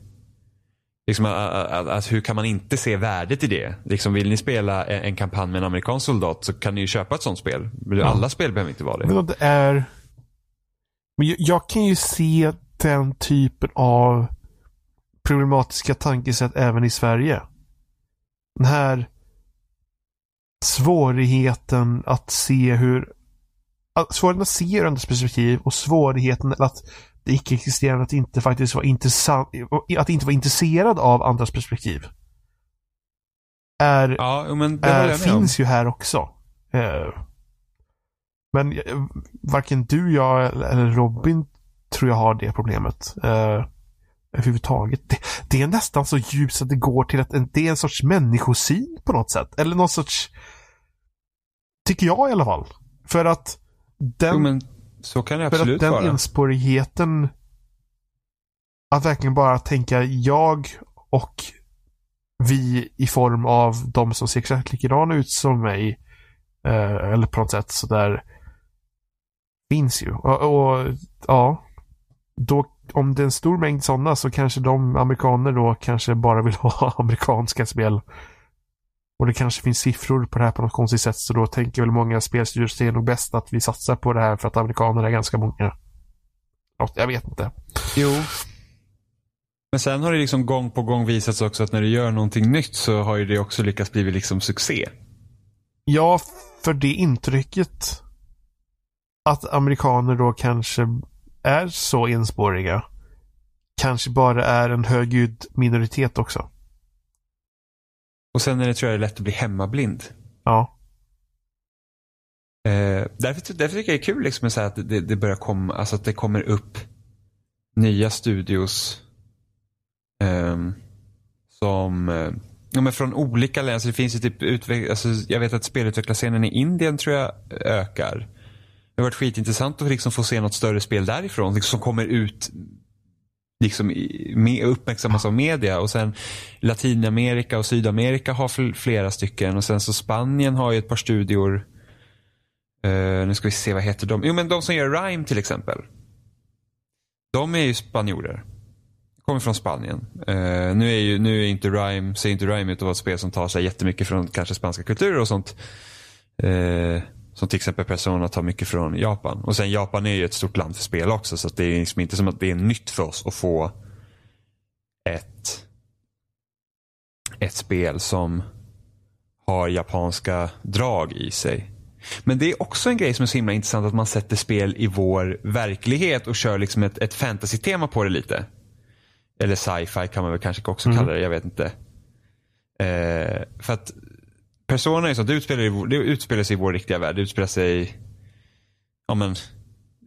Liksom, att, att, att, hur kan man inte se värdet i det? Liksom, vill ni spela en, kampanj med en amerikansk soldat så kan ni ju köpa ett sånt spel. Alla spel behöver inte vara det. Men det är... Men jag, jag kan ju se den typen av problematiska tankesätt även i Sverige. Den här svårigheten att se hur... Svårigheten att se ur andras perspektiv och svårigheten att det icke-existerande att inte faktiskt vara intressant, att inte vara intresserad av andras perspektiv. Är Ja, men är, med om. finns ju här också. Eh, men eh, varken du, jag eller Robin tror jag har det problemet. Eh, överhuvudtaget. Det, det är nästan så djupt att det går till att en- det är en sorts människosyn på något sätt. Eller någon sorts... Tycker jag i alla fall. För att den, Jo, men så kan det för att absolut den vara. enspårigheten att verkligen bara tänka jag och vi i form av de som ser exakt likadana ut som mig eh, eller på något sätt sådär finns ju. Och, och ja, då om det är en stor mängd sådana så kanske de amerikaner då kanske bara vill ha amerikanska spel. Och det kanske finns siffror på det här på något konstigt sätt så då tänker väl många spelstyrelser att det är nog bäst att vi satsar på det här för att amerikaner är ganska många. Ja, Jag vet inte. Jo. Men sen har det liksom gång på gång visats också att när du gör någonting nytt så har ju det också lyckats bli liksom succé. Ja, för det intrycket att amerikaner då kanske är så enspåriga kanske bara är en högljudd minoritet också. Och sen är det tror jag det är lätt att bli hemmablind. Ja. Eh, därför, därför tycker jag det är kul liksom, att det, det börjar komma, alltså att det kommer upp nya studios Um, som uh, ja, men från olika länder. Så det finns ju typ utveck- alltså, jag vet att spelutvecklarscenen i Indien tror jag ökar. Det har varit skitintressant att liksom få se något större spel därifrån. Liksom, som kommer ut liksom med, uppmärksammas av media. Och sen Latinamerika och Sydamerika har flera stycken. Och sen så Spanien har ju ett par studior. Uh, nu ska vi se, vad heter de? Jo men de som gör Rhyme till exempel. De är ju spanjorer. Kommer från Spanien. Uh, nu är ju nu är inte Rhyme ser inte Rhyme ut att vara ett spel som tar sig jättemycket från kanske spanska kulturer och sånt. Uh, som till exempel Persona tar mycket från Japan. Och sen Japan är ju ett stort land för spel också. Så det är liksom inte som att det är nytt för oss att få ett, ett spel som har japanska drag i sig. Men det är också en grej som är så himla intressant att man sätter spel i vår verklighet och kör liksom ett, ett fantasy-tema på det lite. Eller sci-fi kan man väl kanske också mm. kalla det, jag vet inte. Eh, för att Persona är så att det utspelar, det utspelar sig i vår riktiga värld. Det utspelar sig, ja men,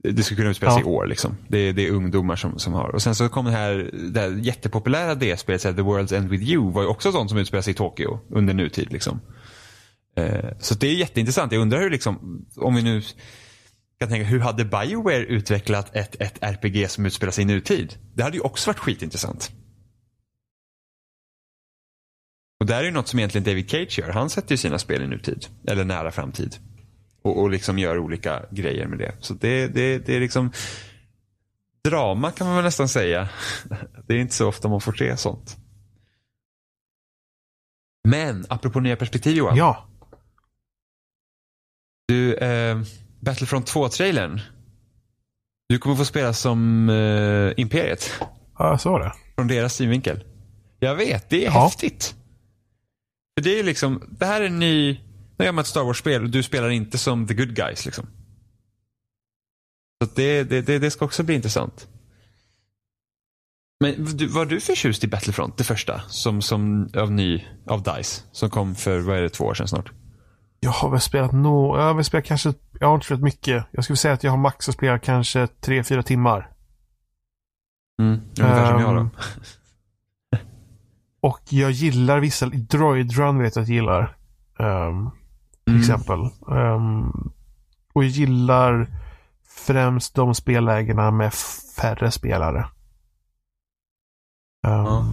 det skulle kunna utspela sig ja. i år liksom. Det är, det är ungdomar som, som har. Och sen så kom det här, det här jättepopulära D-spelet, The World's End With You, var ju också sånt som utspelar sig i Tokyo under nutid liksom. Eh, så det är jätteintressant. Jag undrar hur liksom, om vi nu kan tänka, hur hade Bioware utvecklat ett, ett RPG som utspelar sig i nutid? Det hade ju också varit skitintressant. Och det här är ju något som egentligen David Cage gör. Han sätter ju sina spel i nutid. Eller nära framtid. Och, och liksom gör olika grejer med det. Så det, det, det är liksom drama kan man väl nästan säga. Det är inte så ofta man får se sånt. Men apropå nya perspektiv Johan. Ja. Du, eh, Battlefront 2-trailern. Du kommer få spela som eh, Imperiet. Ja, jag såg det. Från deras synvinkel. Jag vet, det är ja. häftigt. För det är liksom, det här är en ny, nu gör man ett Star Wars-spel och du spelar inte som the good guys liksom. Så det, det, det, det ska också bli intressant. Men du, var du förtjust i Battlefront, det första? Som, som av ny, av DICE? Som kom för, vad är det, två år sedan snart? Jag har väl spelat nå, jag har väl spelat kanske, jag har inte spelat mycket. Jag skulle säga att jag har max att spela kanske tre, fyra timmar. Mm, ungefär um, som jag då. Och jag gillar vissa, Droid Run vet jag att jag gillar. Um, till mm. exempel. Um, och jag gillar främst de spellägena med färre spelare. Um, ja.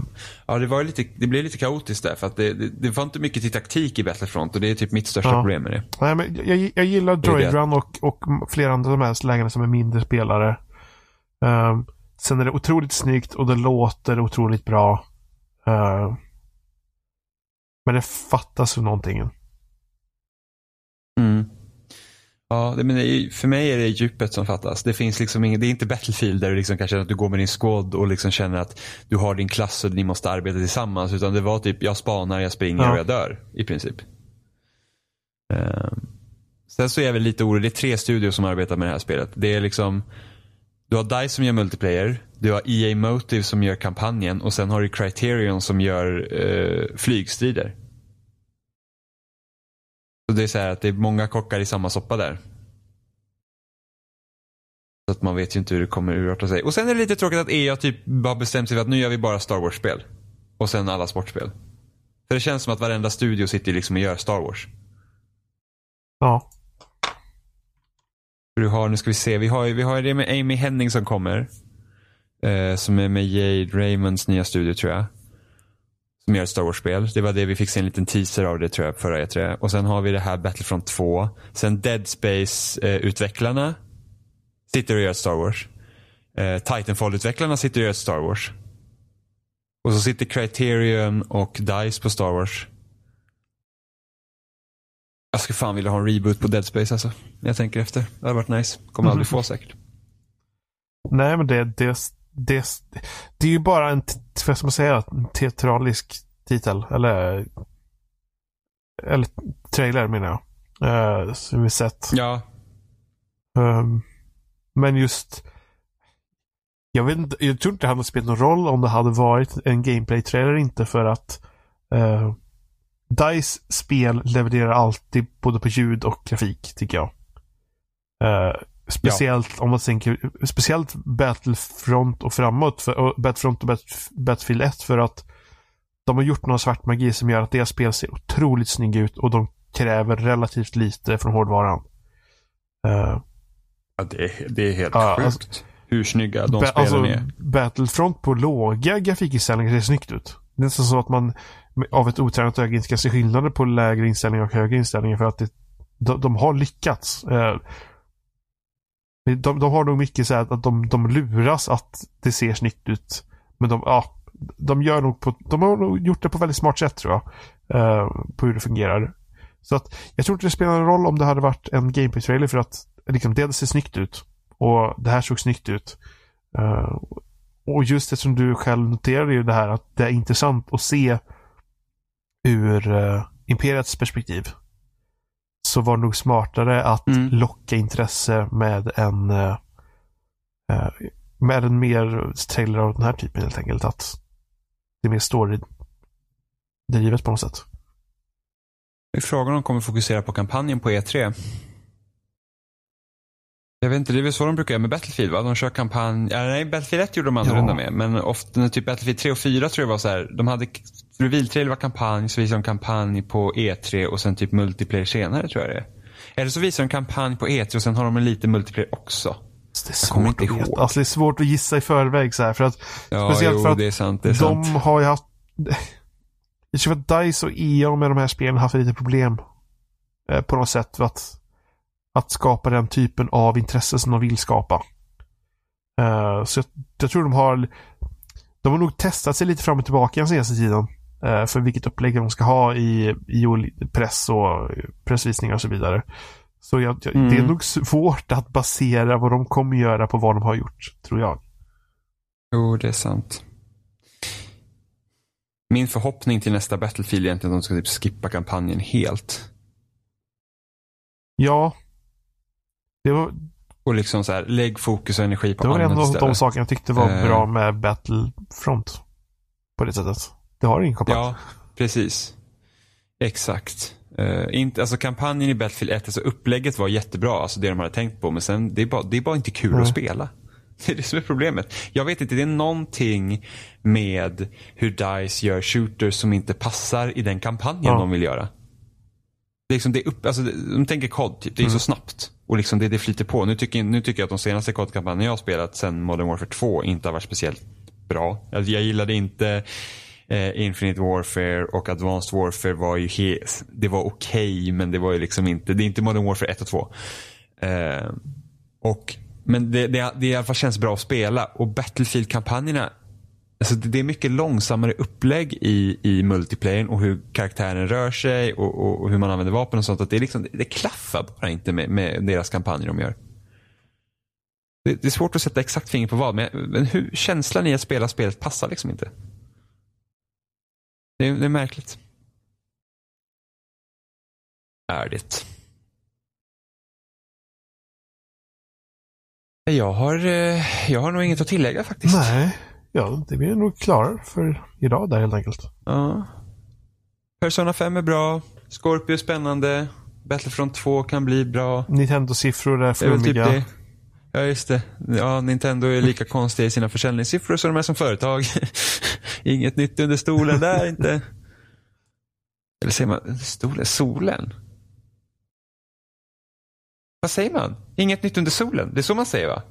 ja, det, var lite, det blev lite kaotiskt där för att det, det, det var inte mycket till taktik i Battlefront och det är typ mitt största ja. problem med det. Nej, men jag, jag gillar Droid Run och, och flera andra av de här lägena som är mindre spelare. Um, sen är det otroligt snyggt och det låter otroligt bra. Uh, men det fattas någonting. Mm. Ja, det, men det för mig är det djupet som fattas. Det finns liksom ingen, det är inte Battlefield där du liksom kan känna att du går med din squad och liksom känner att du har din klass och ni måste arbeta tillsammans. Utan det var typ, jag spanar, jag springer ja. och jag dör. I princip. Um, sen så är jag väl lite orolig. Det är tre studios som arbetar med det här spelet. Det är liksom du har DICE som gör multiplayer. Du har EA Motive som gör kampanjen och sen har du Criterion som gör eh, flygstrider. Så det är så här att det är många kockar i samma soppa där. Så att man vet ju inte hur det kommer urarta sig. Och sen är det lite tråkigt att EA typ bara bestämt sig för att nu gör vi bara Star Wars-spel. Och sen alla sportspel. För det känns som att varenda studio sitter liksom och gör Star Wars. Ja. Du har, nu ska vi se, vi har, vi har det med Amy Henning som kommer. Eh, som är med Jade Raymonds nya studio tror jag. Som gör ett Star Wars-spel. Det var det vi fick se en liten teaser av det tror jag förra E3. Och sen har vi det här Battlefront 2. Sen Dead Space-utvecklarna eh, sitter och gör ett Star Wars. Eh, Titanfall-utvecklarna sitter och gör ett Star Wars. Och så sitter Criterion och DICE på Star Wars. Jag skulle fan vilja ha en reboot på Dead Space alltså. Jag tänker efter. Det hade varit nice. Kommer aldrig få säkert. Nej, men det, det, det, det är ju bara en, vad ska man säga, teatralisk titel. Eller, eller trailer menar jag. Uh, som vi sett. Ja. Um, men just jag, vet inte, jag tror inte det hade spelat någon roll om det hade varit en gameplay-trailer inte för att uh, DICE spel levererar alltid både på ljud och grafik, tycker jag. Uh, Speciellt om man tänker, speciellt Battlefront och framåt, för, och Battlefront och Battlefield 1 för att de har gjort någon svart magi som gör att deras spel ser otroligt snygga ut och de kräver relativt lite från hårdvaran. Uh, ja, det, är, det är helt uh, sjukt. Alltså, hur snygga de spelen alltså, är. Battlefront på låga grafikinställningar ser snyggt ut. Det är nästan så att man av ett otränat öga inte ska se skillnader på lägre inställningar och högre inställningar för att det, de, de har lyckats. Eh, de, de har nog mycket så att de, de luras att det ser snyggt ut. Men de, ja, de gör nog på, de har nog gjort det på väldigt smart sätt tror jag. Eh, på hur det fungerar. Så att jag tror inte det spelar någon roll om det hade varit en gameplay-trailer för att liksom, det ser snyggt ut. Och det här såg snyggt ut. Eh, och just det som du själv noterade ju det här att det är intressant att se ur uh, Imperiets perspektiv. Så var det nog smartare att mm. locka intresse med en uh, med en mer trailer av den här typen helt enkelt. Att det är mer story-drivet på något sätt. Frågan om de kommer fokusera på kampanjen på E3. Jag vet inte, det är väl så de brukar göra med Battlefield va? De kör kampanj, äh, nej Battlefield 1 gjorde de annorlunda ja. med. Men ofta, typ Battlefield 3 och 4 tror jag var så här, de hade, reveal var kampanj, så visade de kampanj på E3 och sen typ multiplayer senare tror jag det är. Eller så visar de kampanj på E3 och sen har de en liten multiplayer också. Det är svårt inte att veta. Alltså det är svårt att gissa i förväg så här, för att ja, Speciellt jo, för att sant, de sant. har ju haft jag tror att DICE och EA med de här spelen har haft lite problem. Eh, på något sätt för att, att skapa den typen av intresse som de vill skapa. Eh, så jag, jag, tror de har de har nog testat sig lite fram och tillbaka den senaste tiden. Eh, för vilket upplägg de ska ha i, i press och pressvisningar och så vidare. Så jag, jag, mm. det är mm. nog svårt att basera vad de kommer göra på vad de har gjort, tror jag. Jo, det är sant. Min förhoppning till nästa Battlefield är egentligen att de ska typ skippa kampanjen helt. Ja. Det var... Och liksom så här, lägg fokus och energi på annat. Det var en av de sakerna jag tyckte var uh... bra med Battlefront. På det sättet. Det har ingen kopplat. Ja, precis. Exakt. Uh, inte, alltså kampanjen i Battlefield 1, alltså upplägget var jättebra, alltså det de hade tänkt på. Men sen, det är bara, det är bara inte kul mm. att spela. Det är det som är problemet. Jag vet inte, det är någonting med hur DICE gör shooters som inte passar i den kampanjen ja. de vill göra. Det är liksom, det är upp, alltså, de tänker COD, typ. det är mm. så snabbt. Och liksom det, det flyter på. Nu tycker, nu tycker jag att de senaste COD-kampanjerna jag har spelat sedan Modern Warfare 2 inte har varit speciellt bra. Alltså, jag gillade inte eh, Infinite Warfare och Advanced Warfare var ju helt, det var okej okay, men det var ju liksom inte, det är inte Modern Warfare 1 och 2. Eh, och men det, det, det i alla fall känns bra att spela. Och Battlefield-kampanjerna, alltså det, är mycket långsammare upplägg i, i multiplayern och hur karaktären rör sig och, och, och, hur man använder vapen och sånt. Att det, är liksom, det klaffar bara inte med, med deras kampanjer de gör. Det, det, är svårt att sätta exakt finger på vad, men, men hur, känslan i att spela spelet passar liksom inte. Det, det är märkligt. Är det. Jag har, eh, jag har nog inget att tillägga faktiskt. Nej, ja, det blir nog klara för idag där helt enkelt. Ja. Persona 5 är bra. Scorpio är spännande. Battlefront 2 kan bli bra. Nintendo-siffror är flummiga. Typ ja, just det. Ja, Nintendo är lika konstiga i sina försäljningssiffror som de är som företag. Inget nytt under stolen där inte. Eller säger man stolen? Solen? Vad säger man? Inget nytt under solen. Det är så man säger va?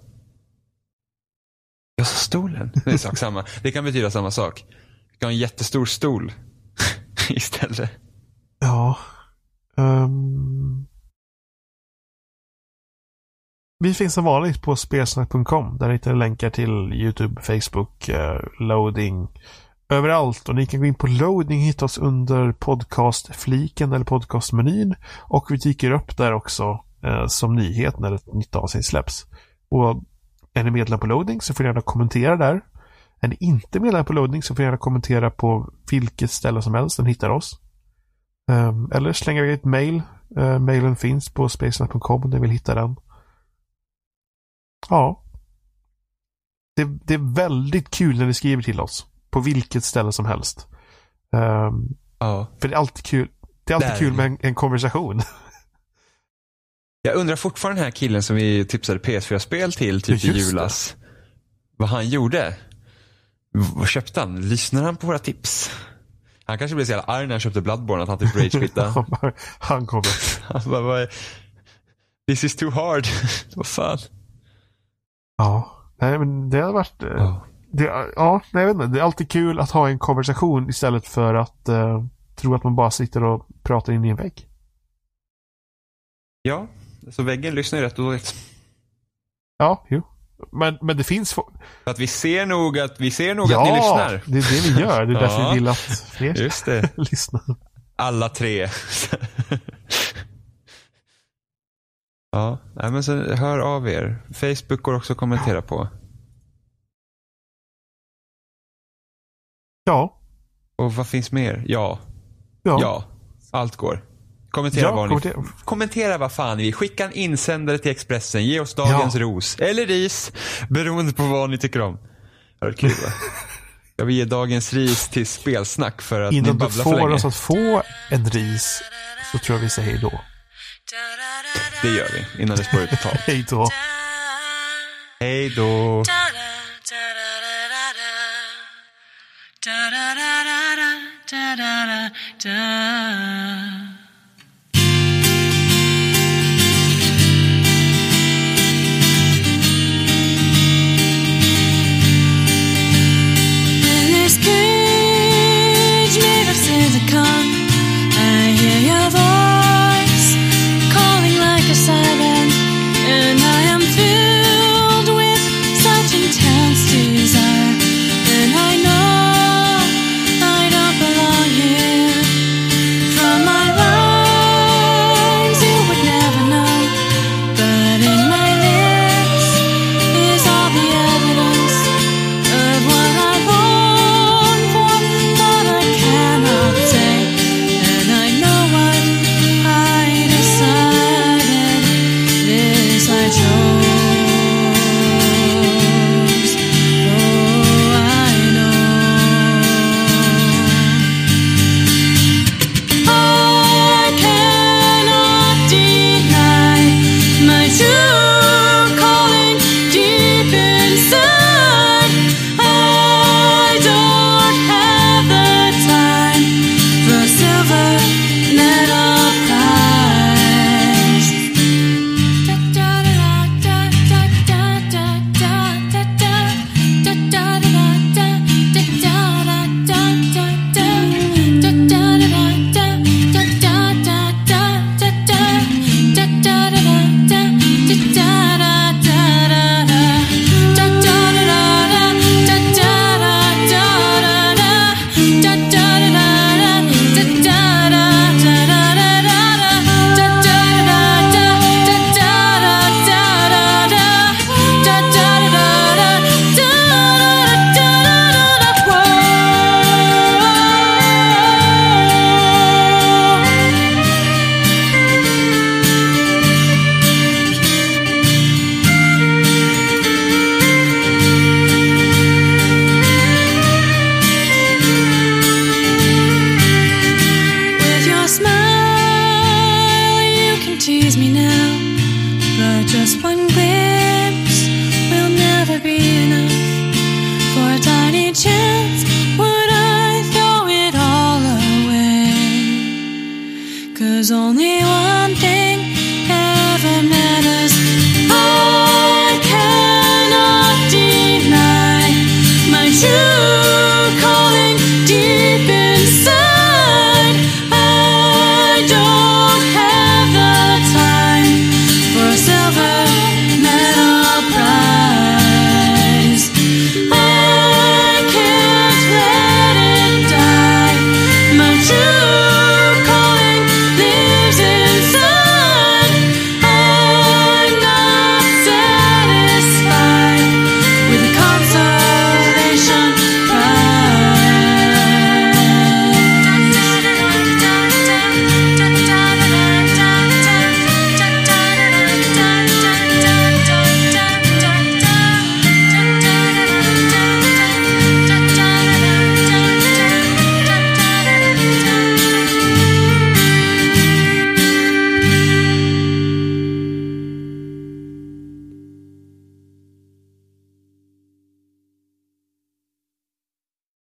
Jag sa stolen. Det är sak samma. Det kan betyda samma sak. Du kan ha en jättestor stol istället. Ja. Um... Vi finns som vanligt på spelsnack.com. Där hittar ni länkar till YouTube, Facebook, uh, loading, överallt. Och ni kan gå in på loading och hitta oss under podcastfliken eller podcastmenyn. Och vi dyker upp där också eh, som nyhet när ett nytt avsnitt släpps. Och är ni medlem på loading så får ni gärna kommentera där. Är ni inte medlem på loading så får ni gärna kommentera på vilket ställe som helst ni hittar oss. Um, eller slänga iväg ett mail. Uh, mailen finns på spacenet.com om ni vill hitta den. Ja. Det, det, är väldigt kul när ni skriver till oss. På vilket ställe som helst. Um, ja. För det är alltid kul. Det är alltid Där. kul med en, en konversation. Jag undrar fortfarande den här killen som vi tipsade PS4-spel till typ Ja, i just det. julas. Vad han gjorde. Vad köpte han? Lyssnade han på våra tips? Han kanske blev så jävla arg när han köpte Bloodborne att han typ ragequittade. Han kommer. han bara. This is too hard. vad fan. Ja. Nej, men det har varit... eh, Det, ja, nej, jag vet inte. Det är alltid kul att ha en konversation istället för att eh, tro att man bara sitter och pratar in i en vägg. Ja, så väggen lyssnar ju rätt dåligt. Ja, jo. Men, men det finns... att vi ser nog att, vi ser nog ja, att ni lyssnar. det är det vi gör. Det är därför Ja. vi vill att fler ska Just det. lyssna. Alla tre. ja, nej, men så hör av er. Facebook går också att kommentera på. Ja. Och vad finns mer? Ja, Ja. ja, allt går. Kommentera Ja, vad kommentera. ni Kommentera vad fan ni vill. Skicka en insändare till Expressen. Ge oss dagens Ja. ros. Eller ris. Beroende på vad ni tycker om. Det var kul va? Jag vill ge dagens ris till spelsnack för att ni Innan du babblar för får länge. oss att få en ris så tror jag vi säger hej då. Det gör vi innan det spårar ut totalt. Hej då. Hej då. In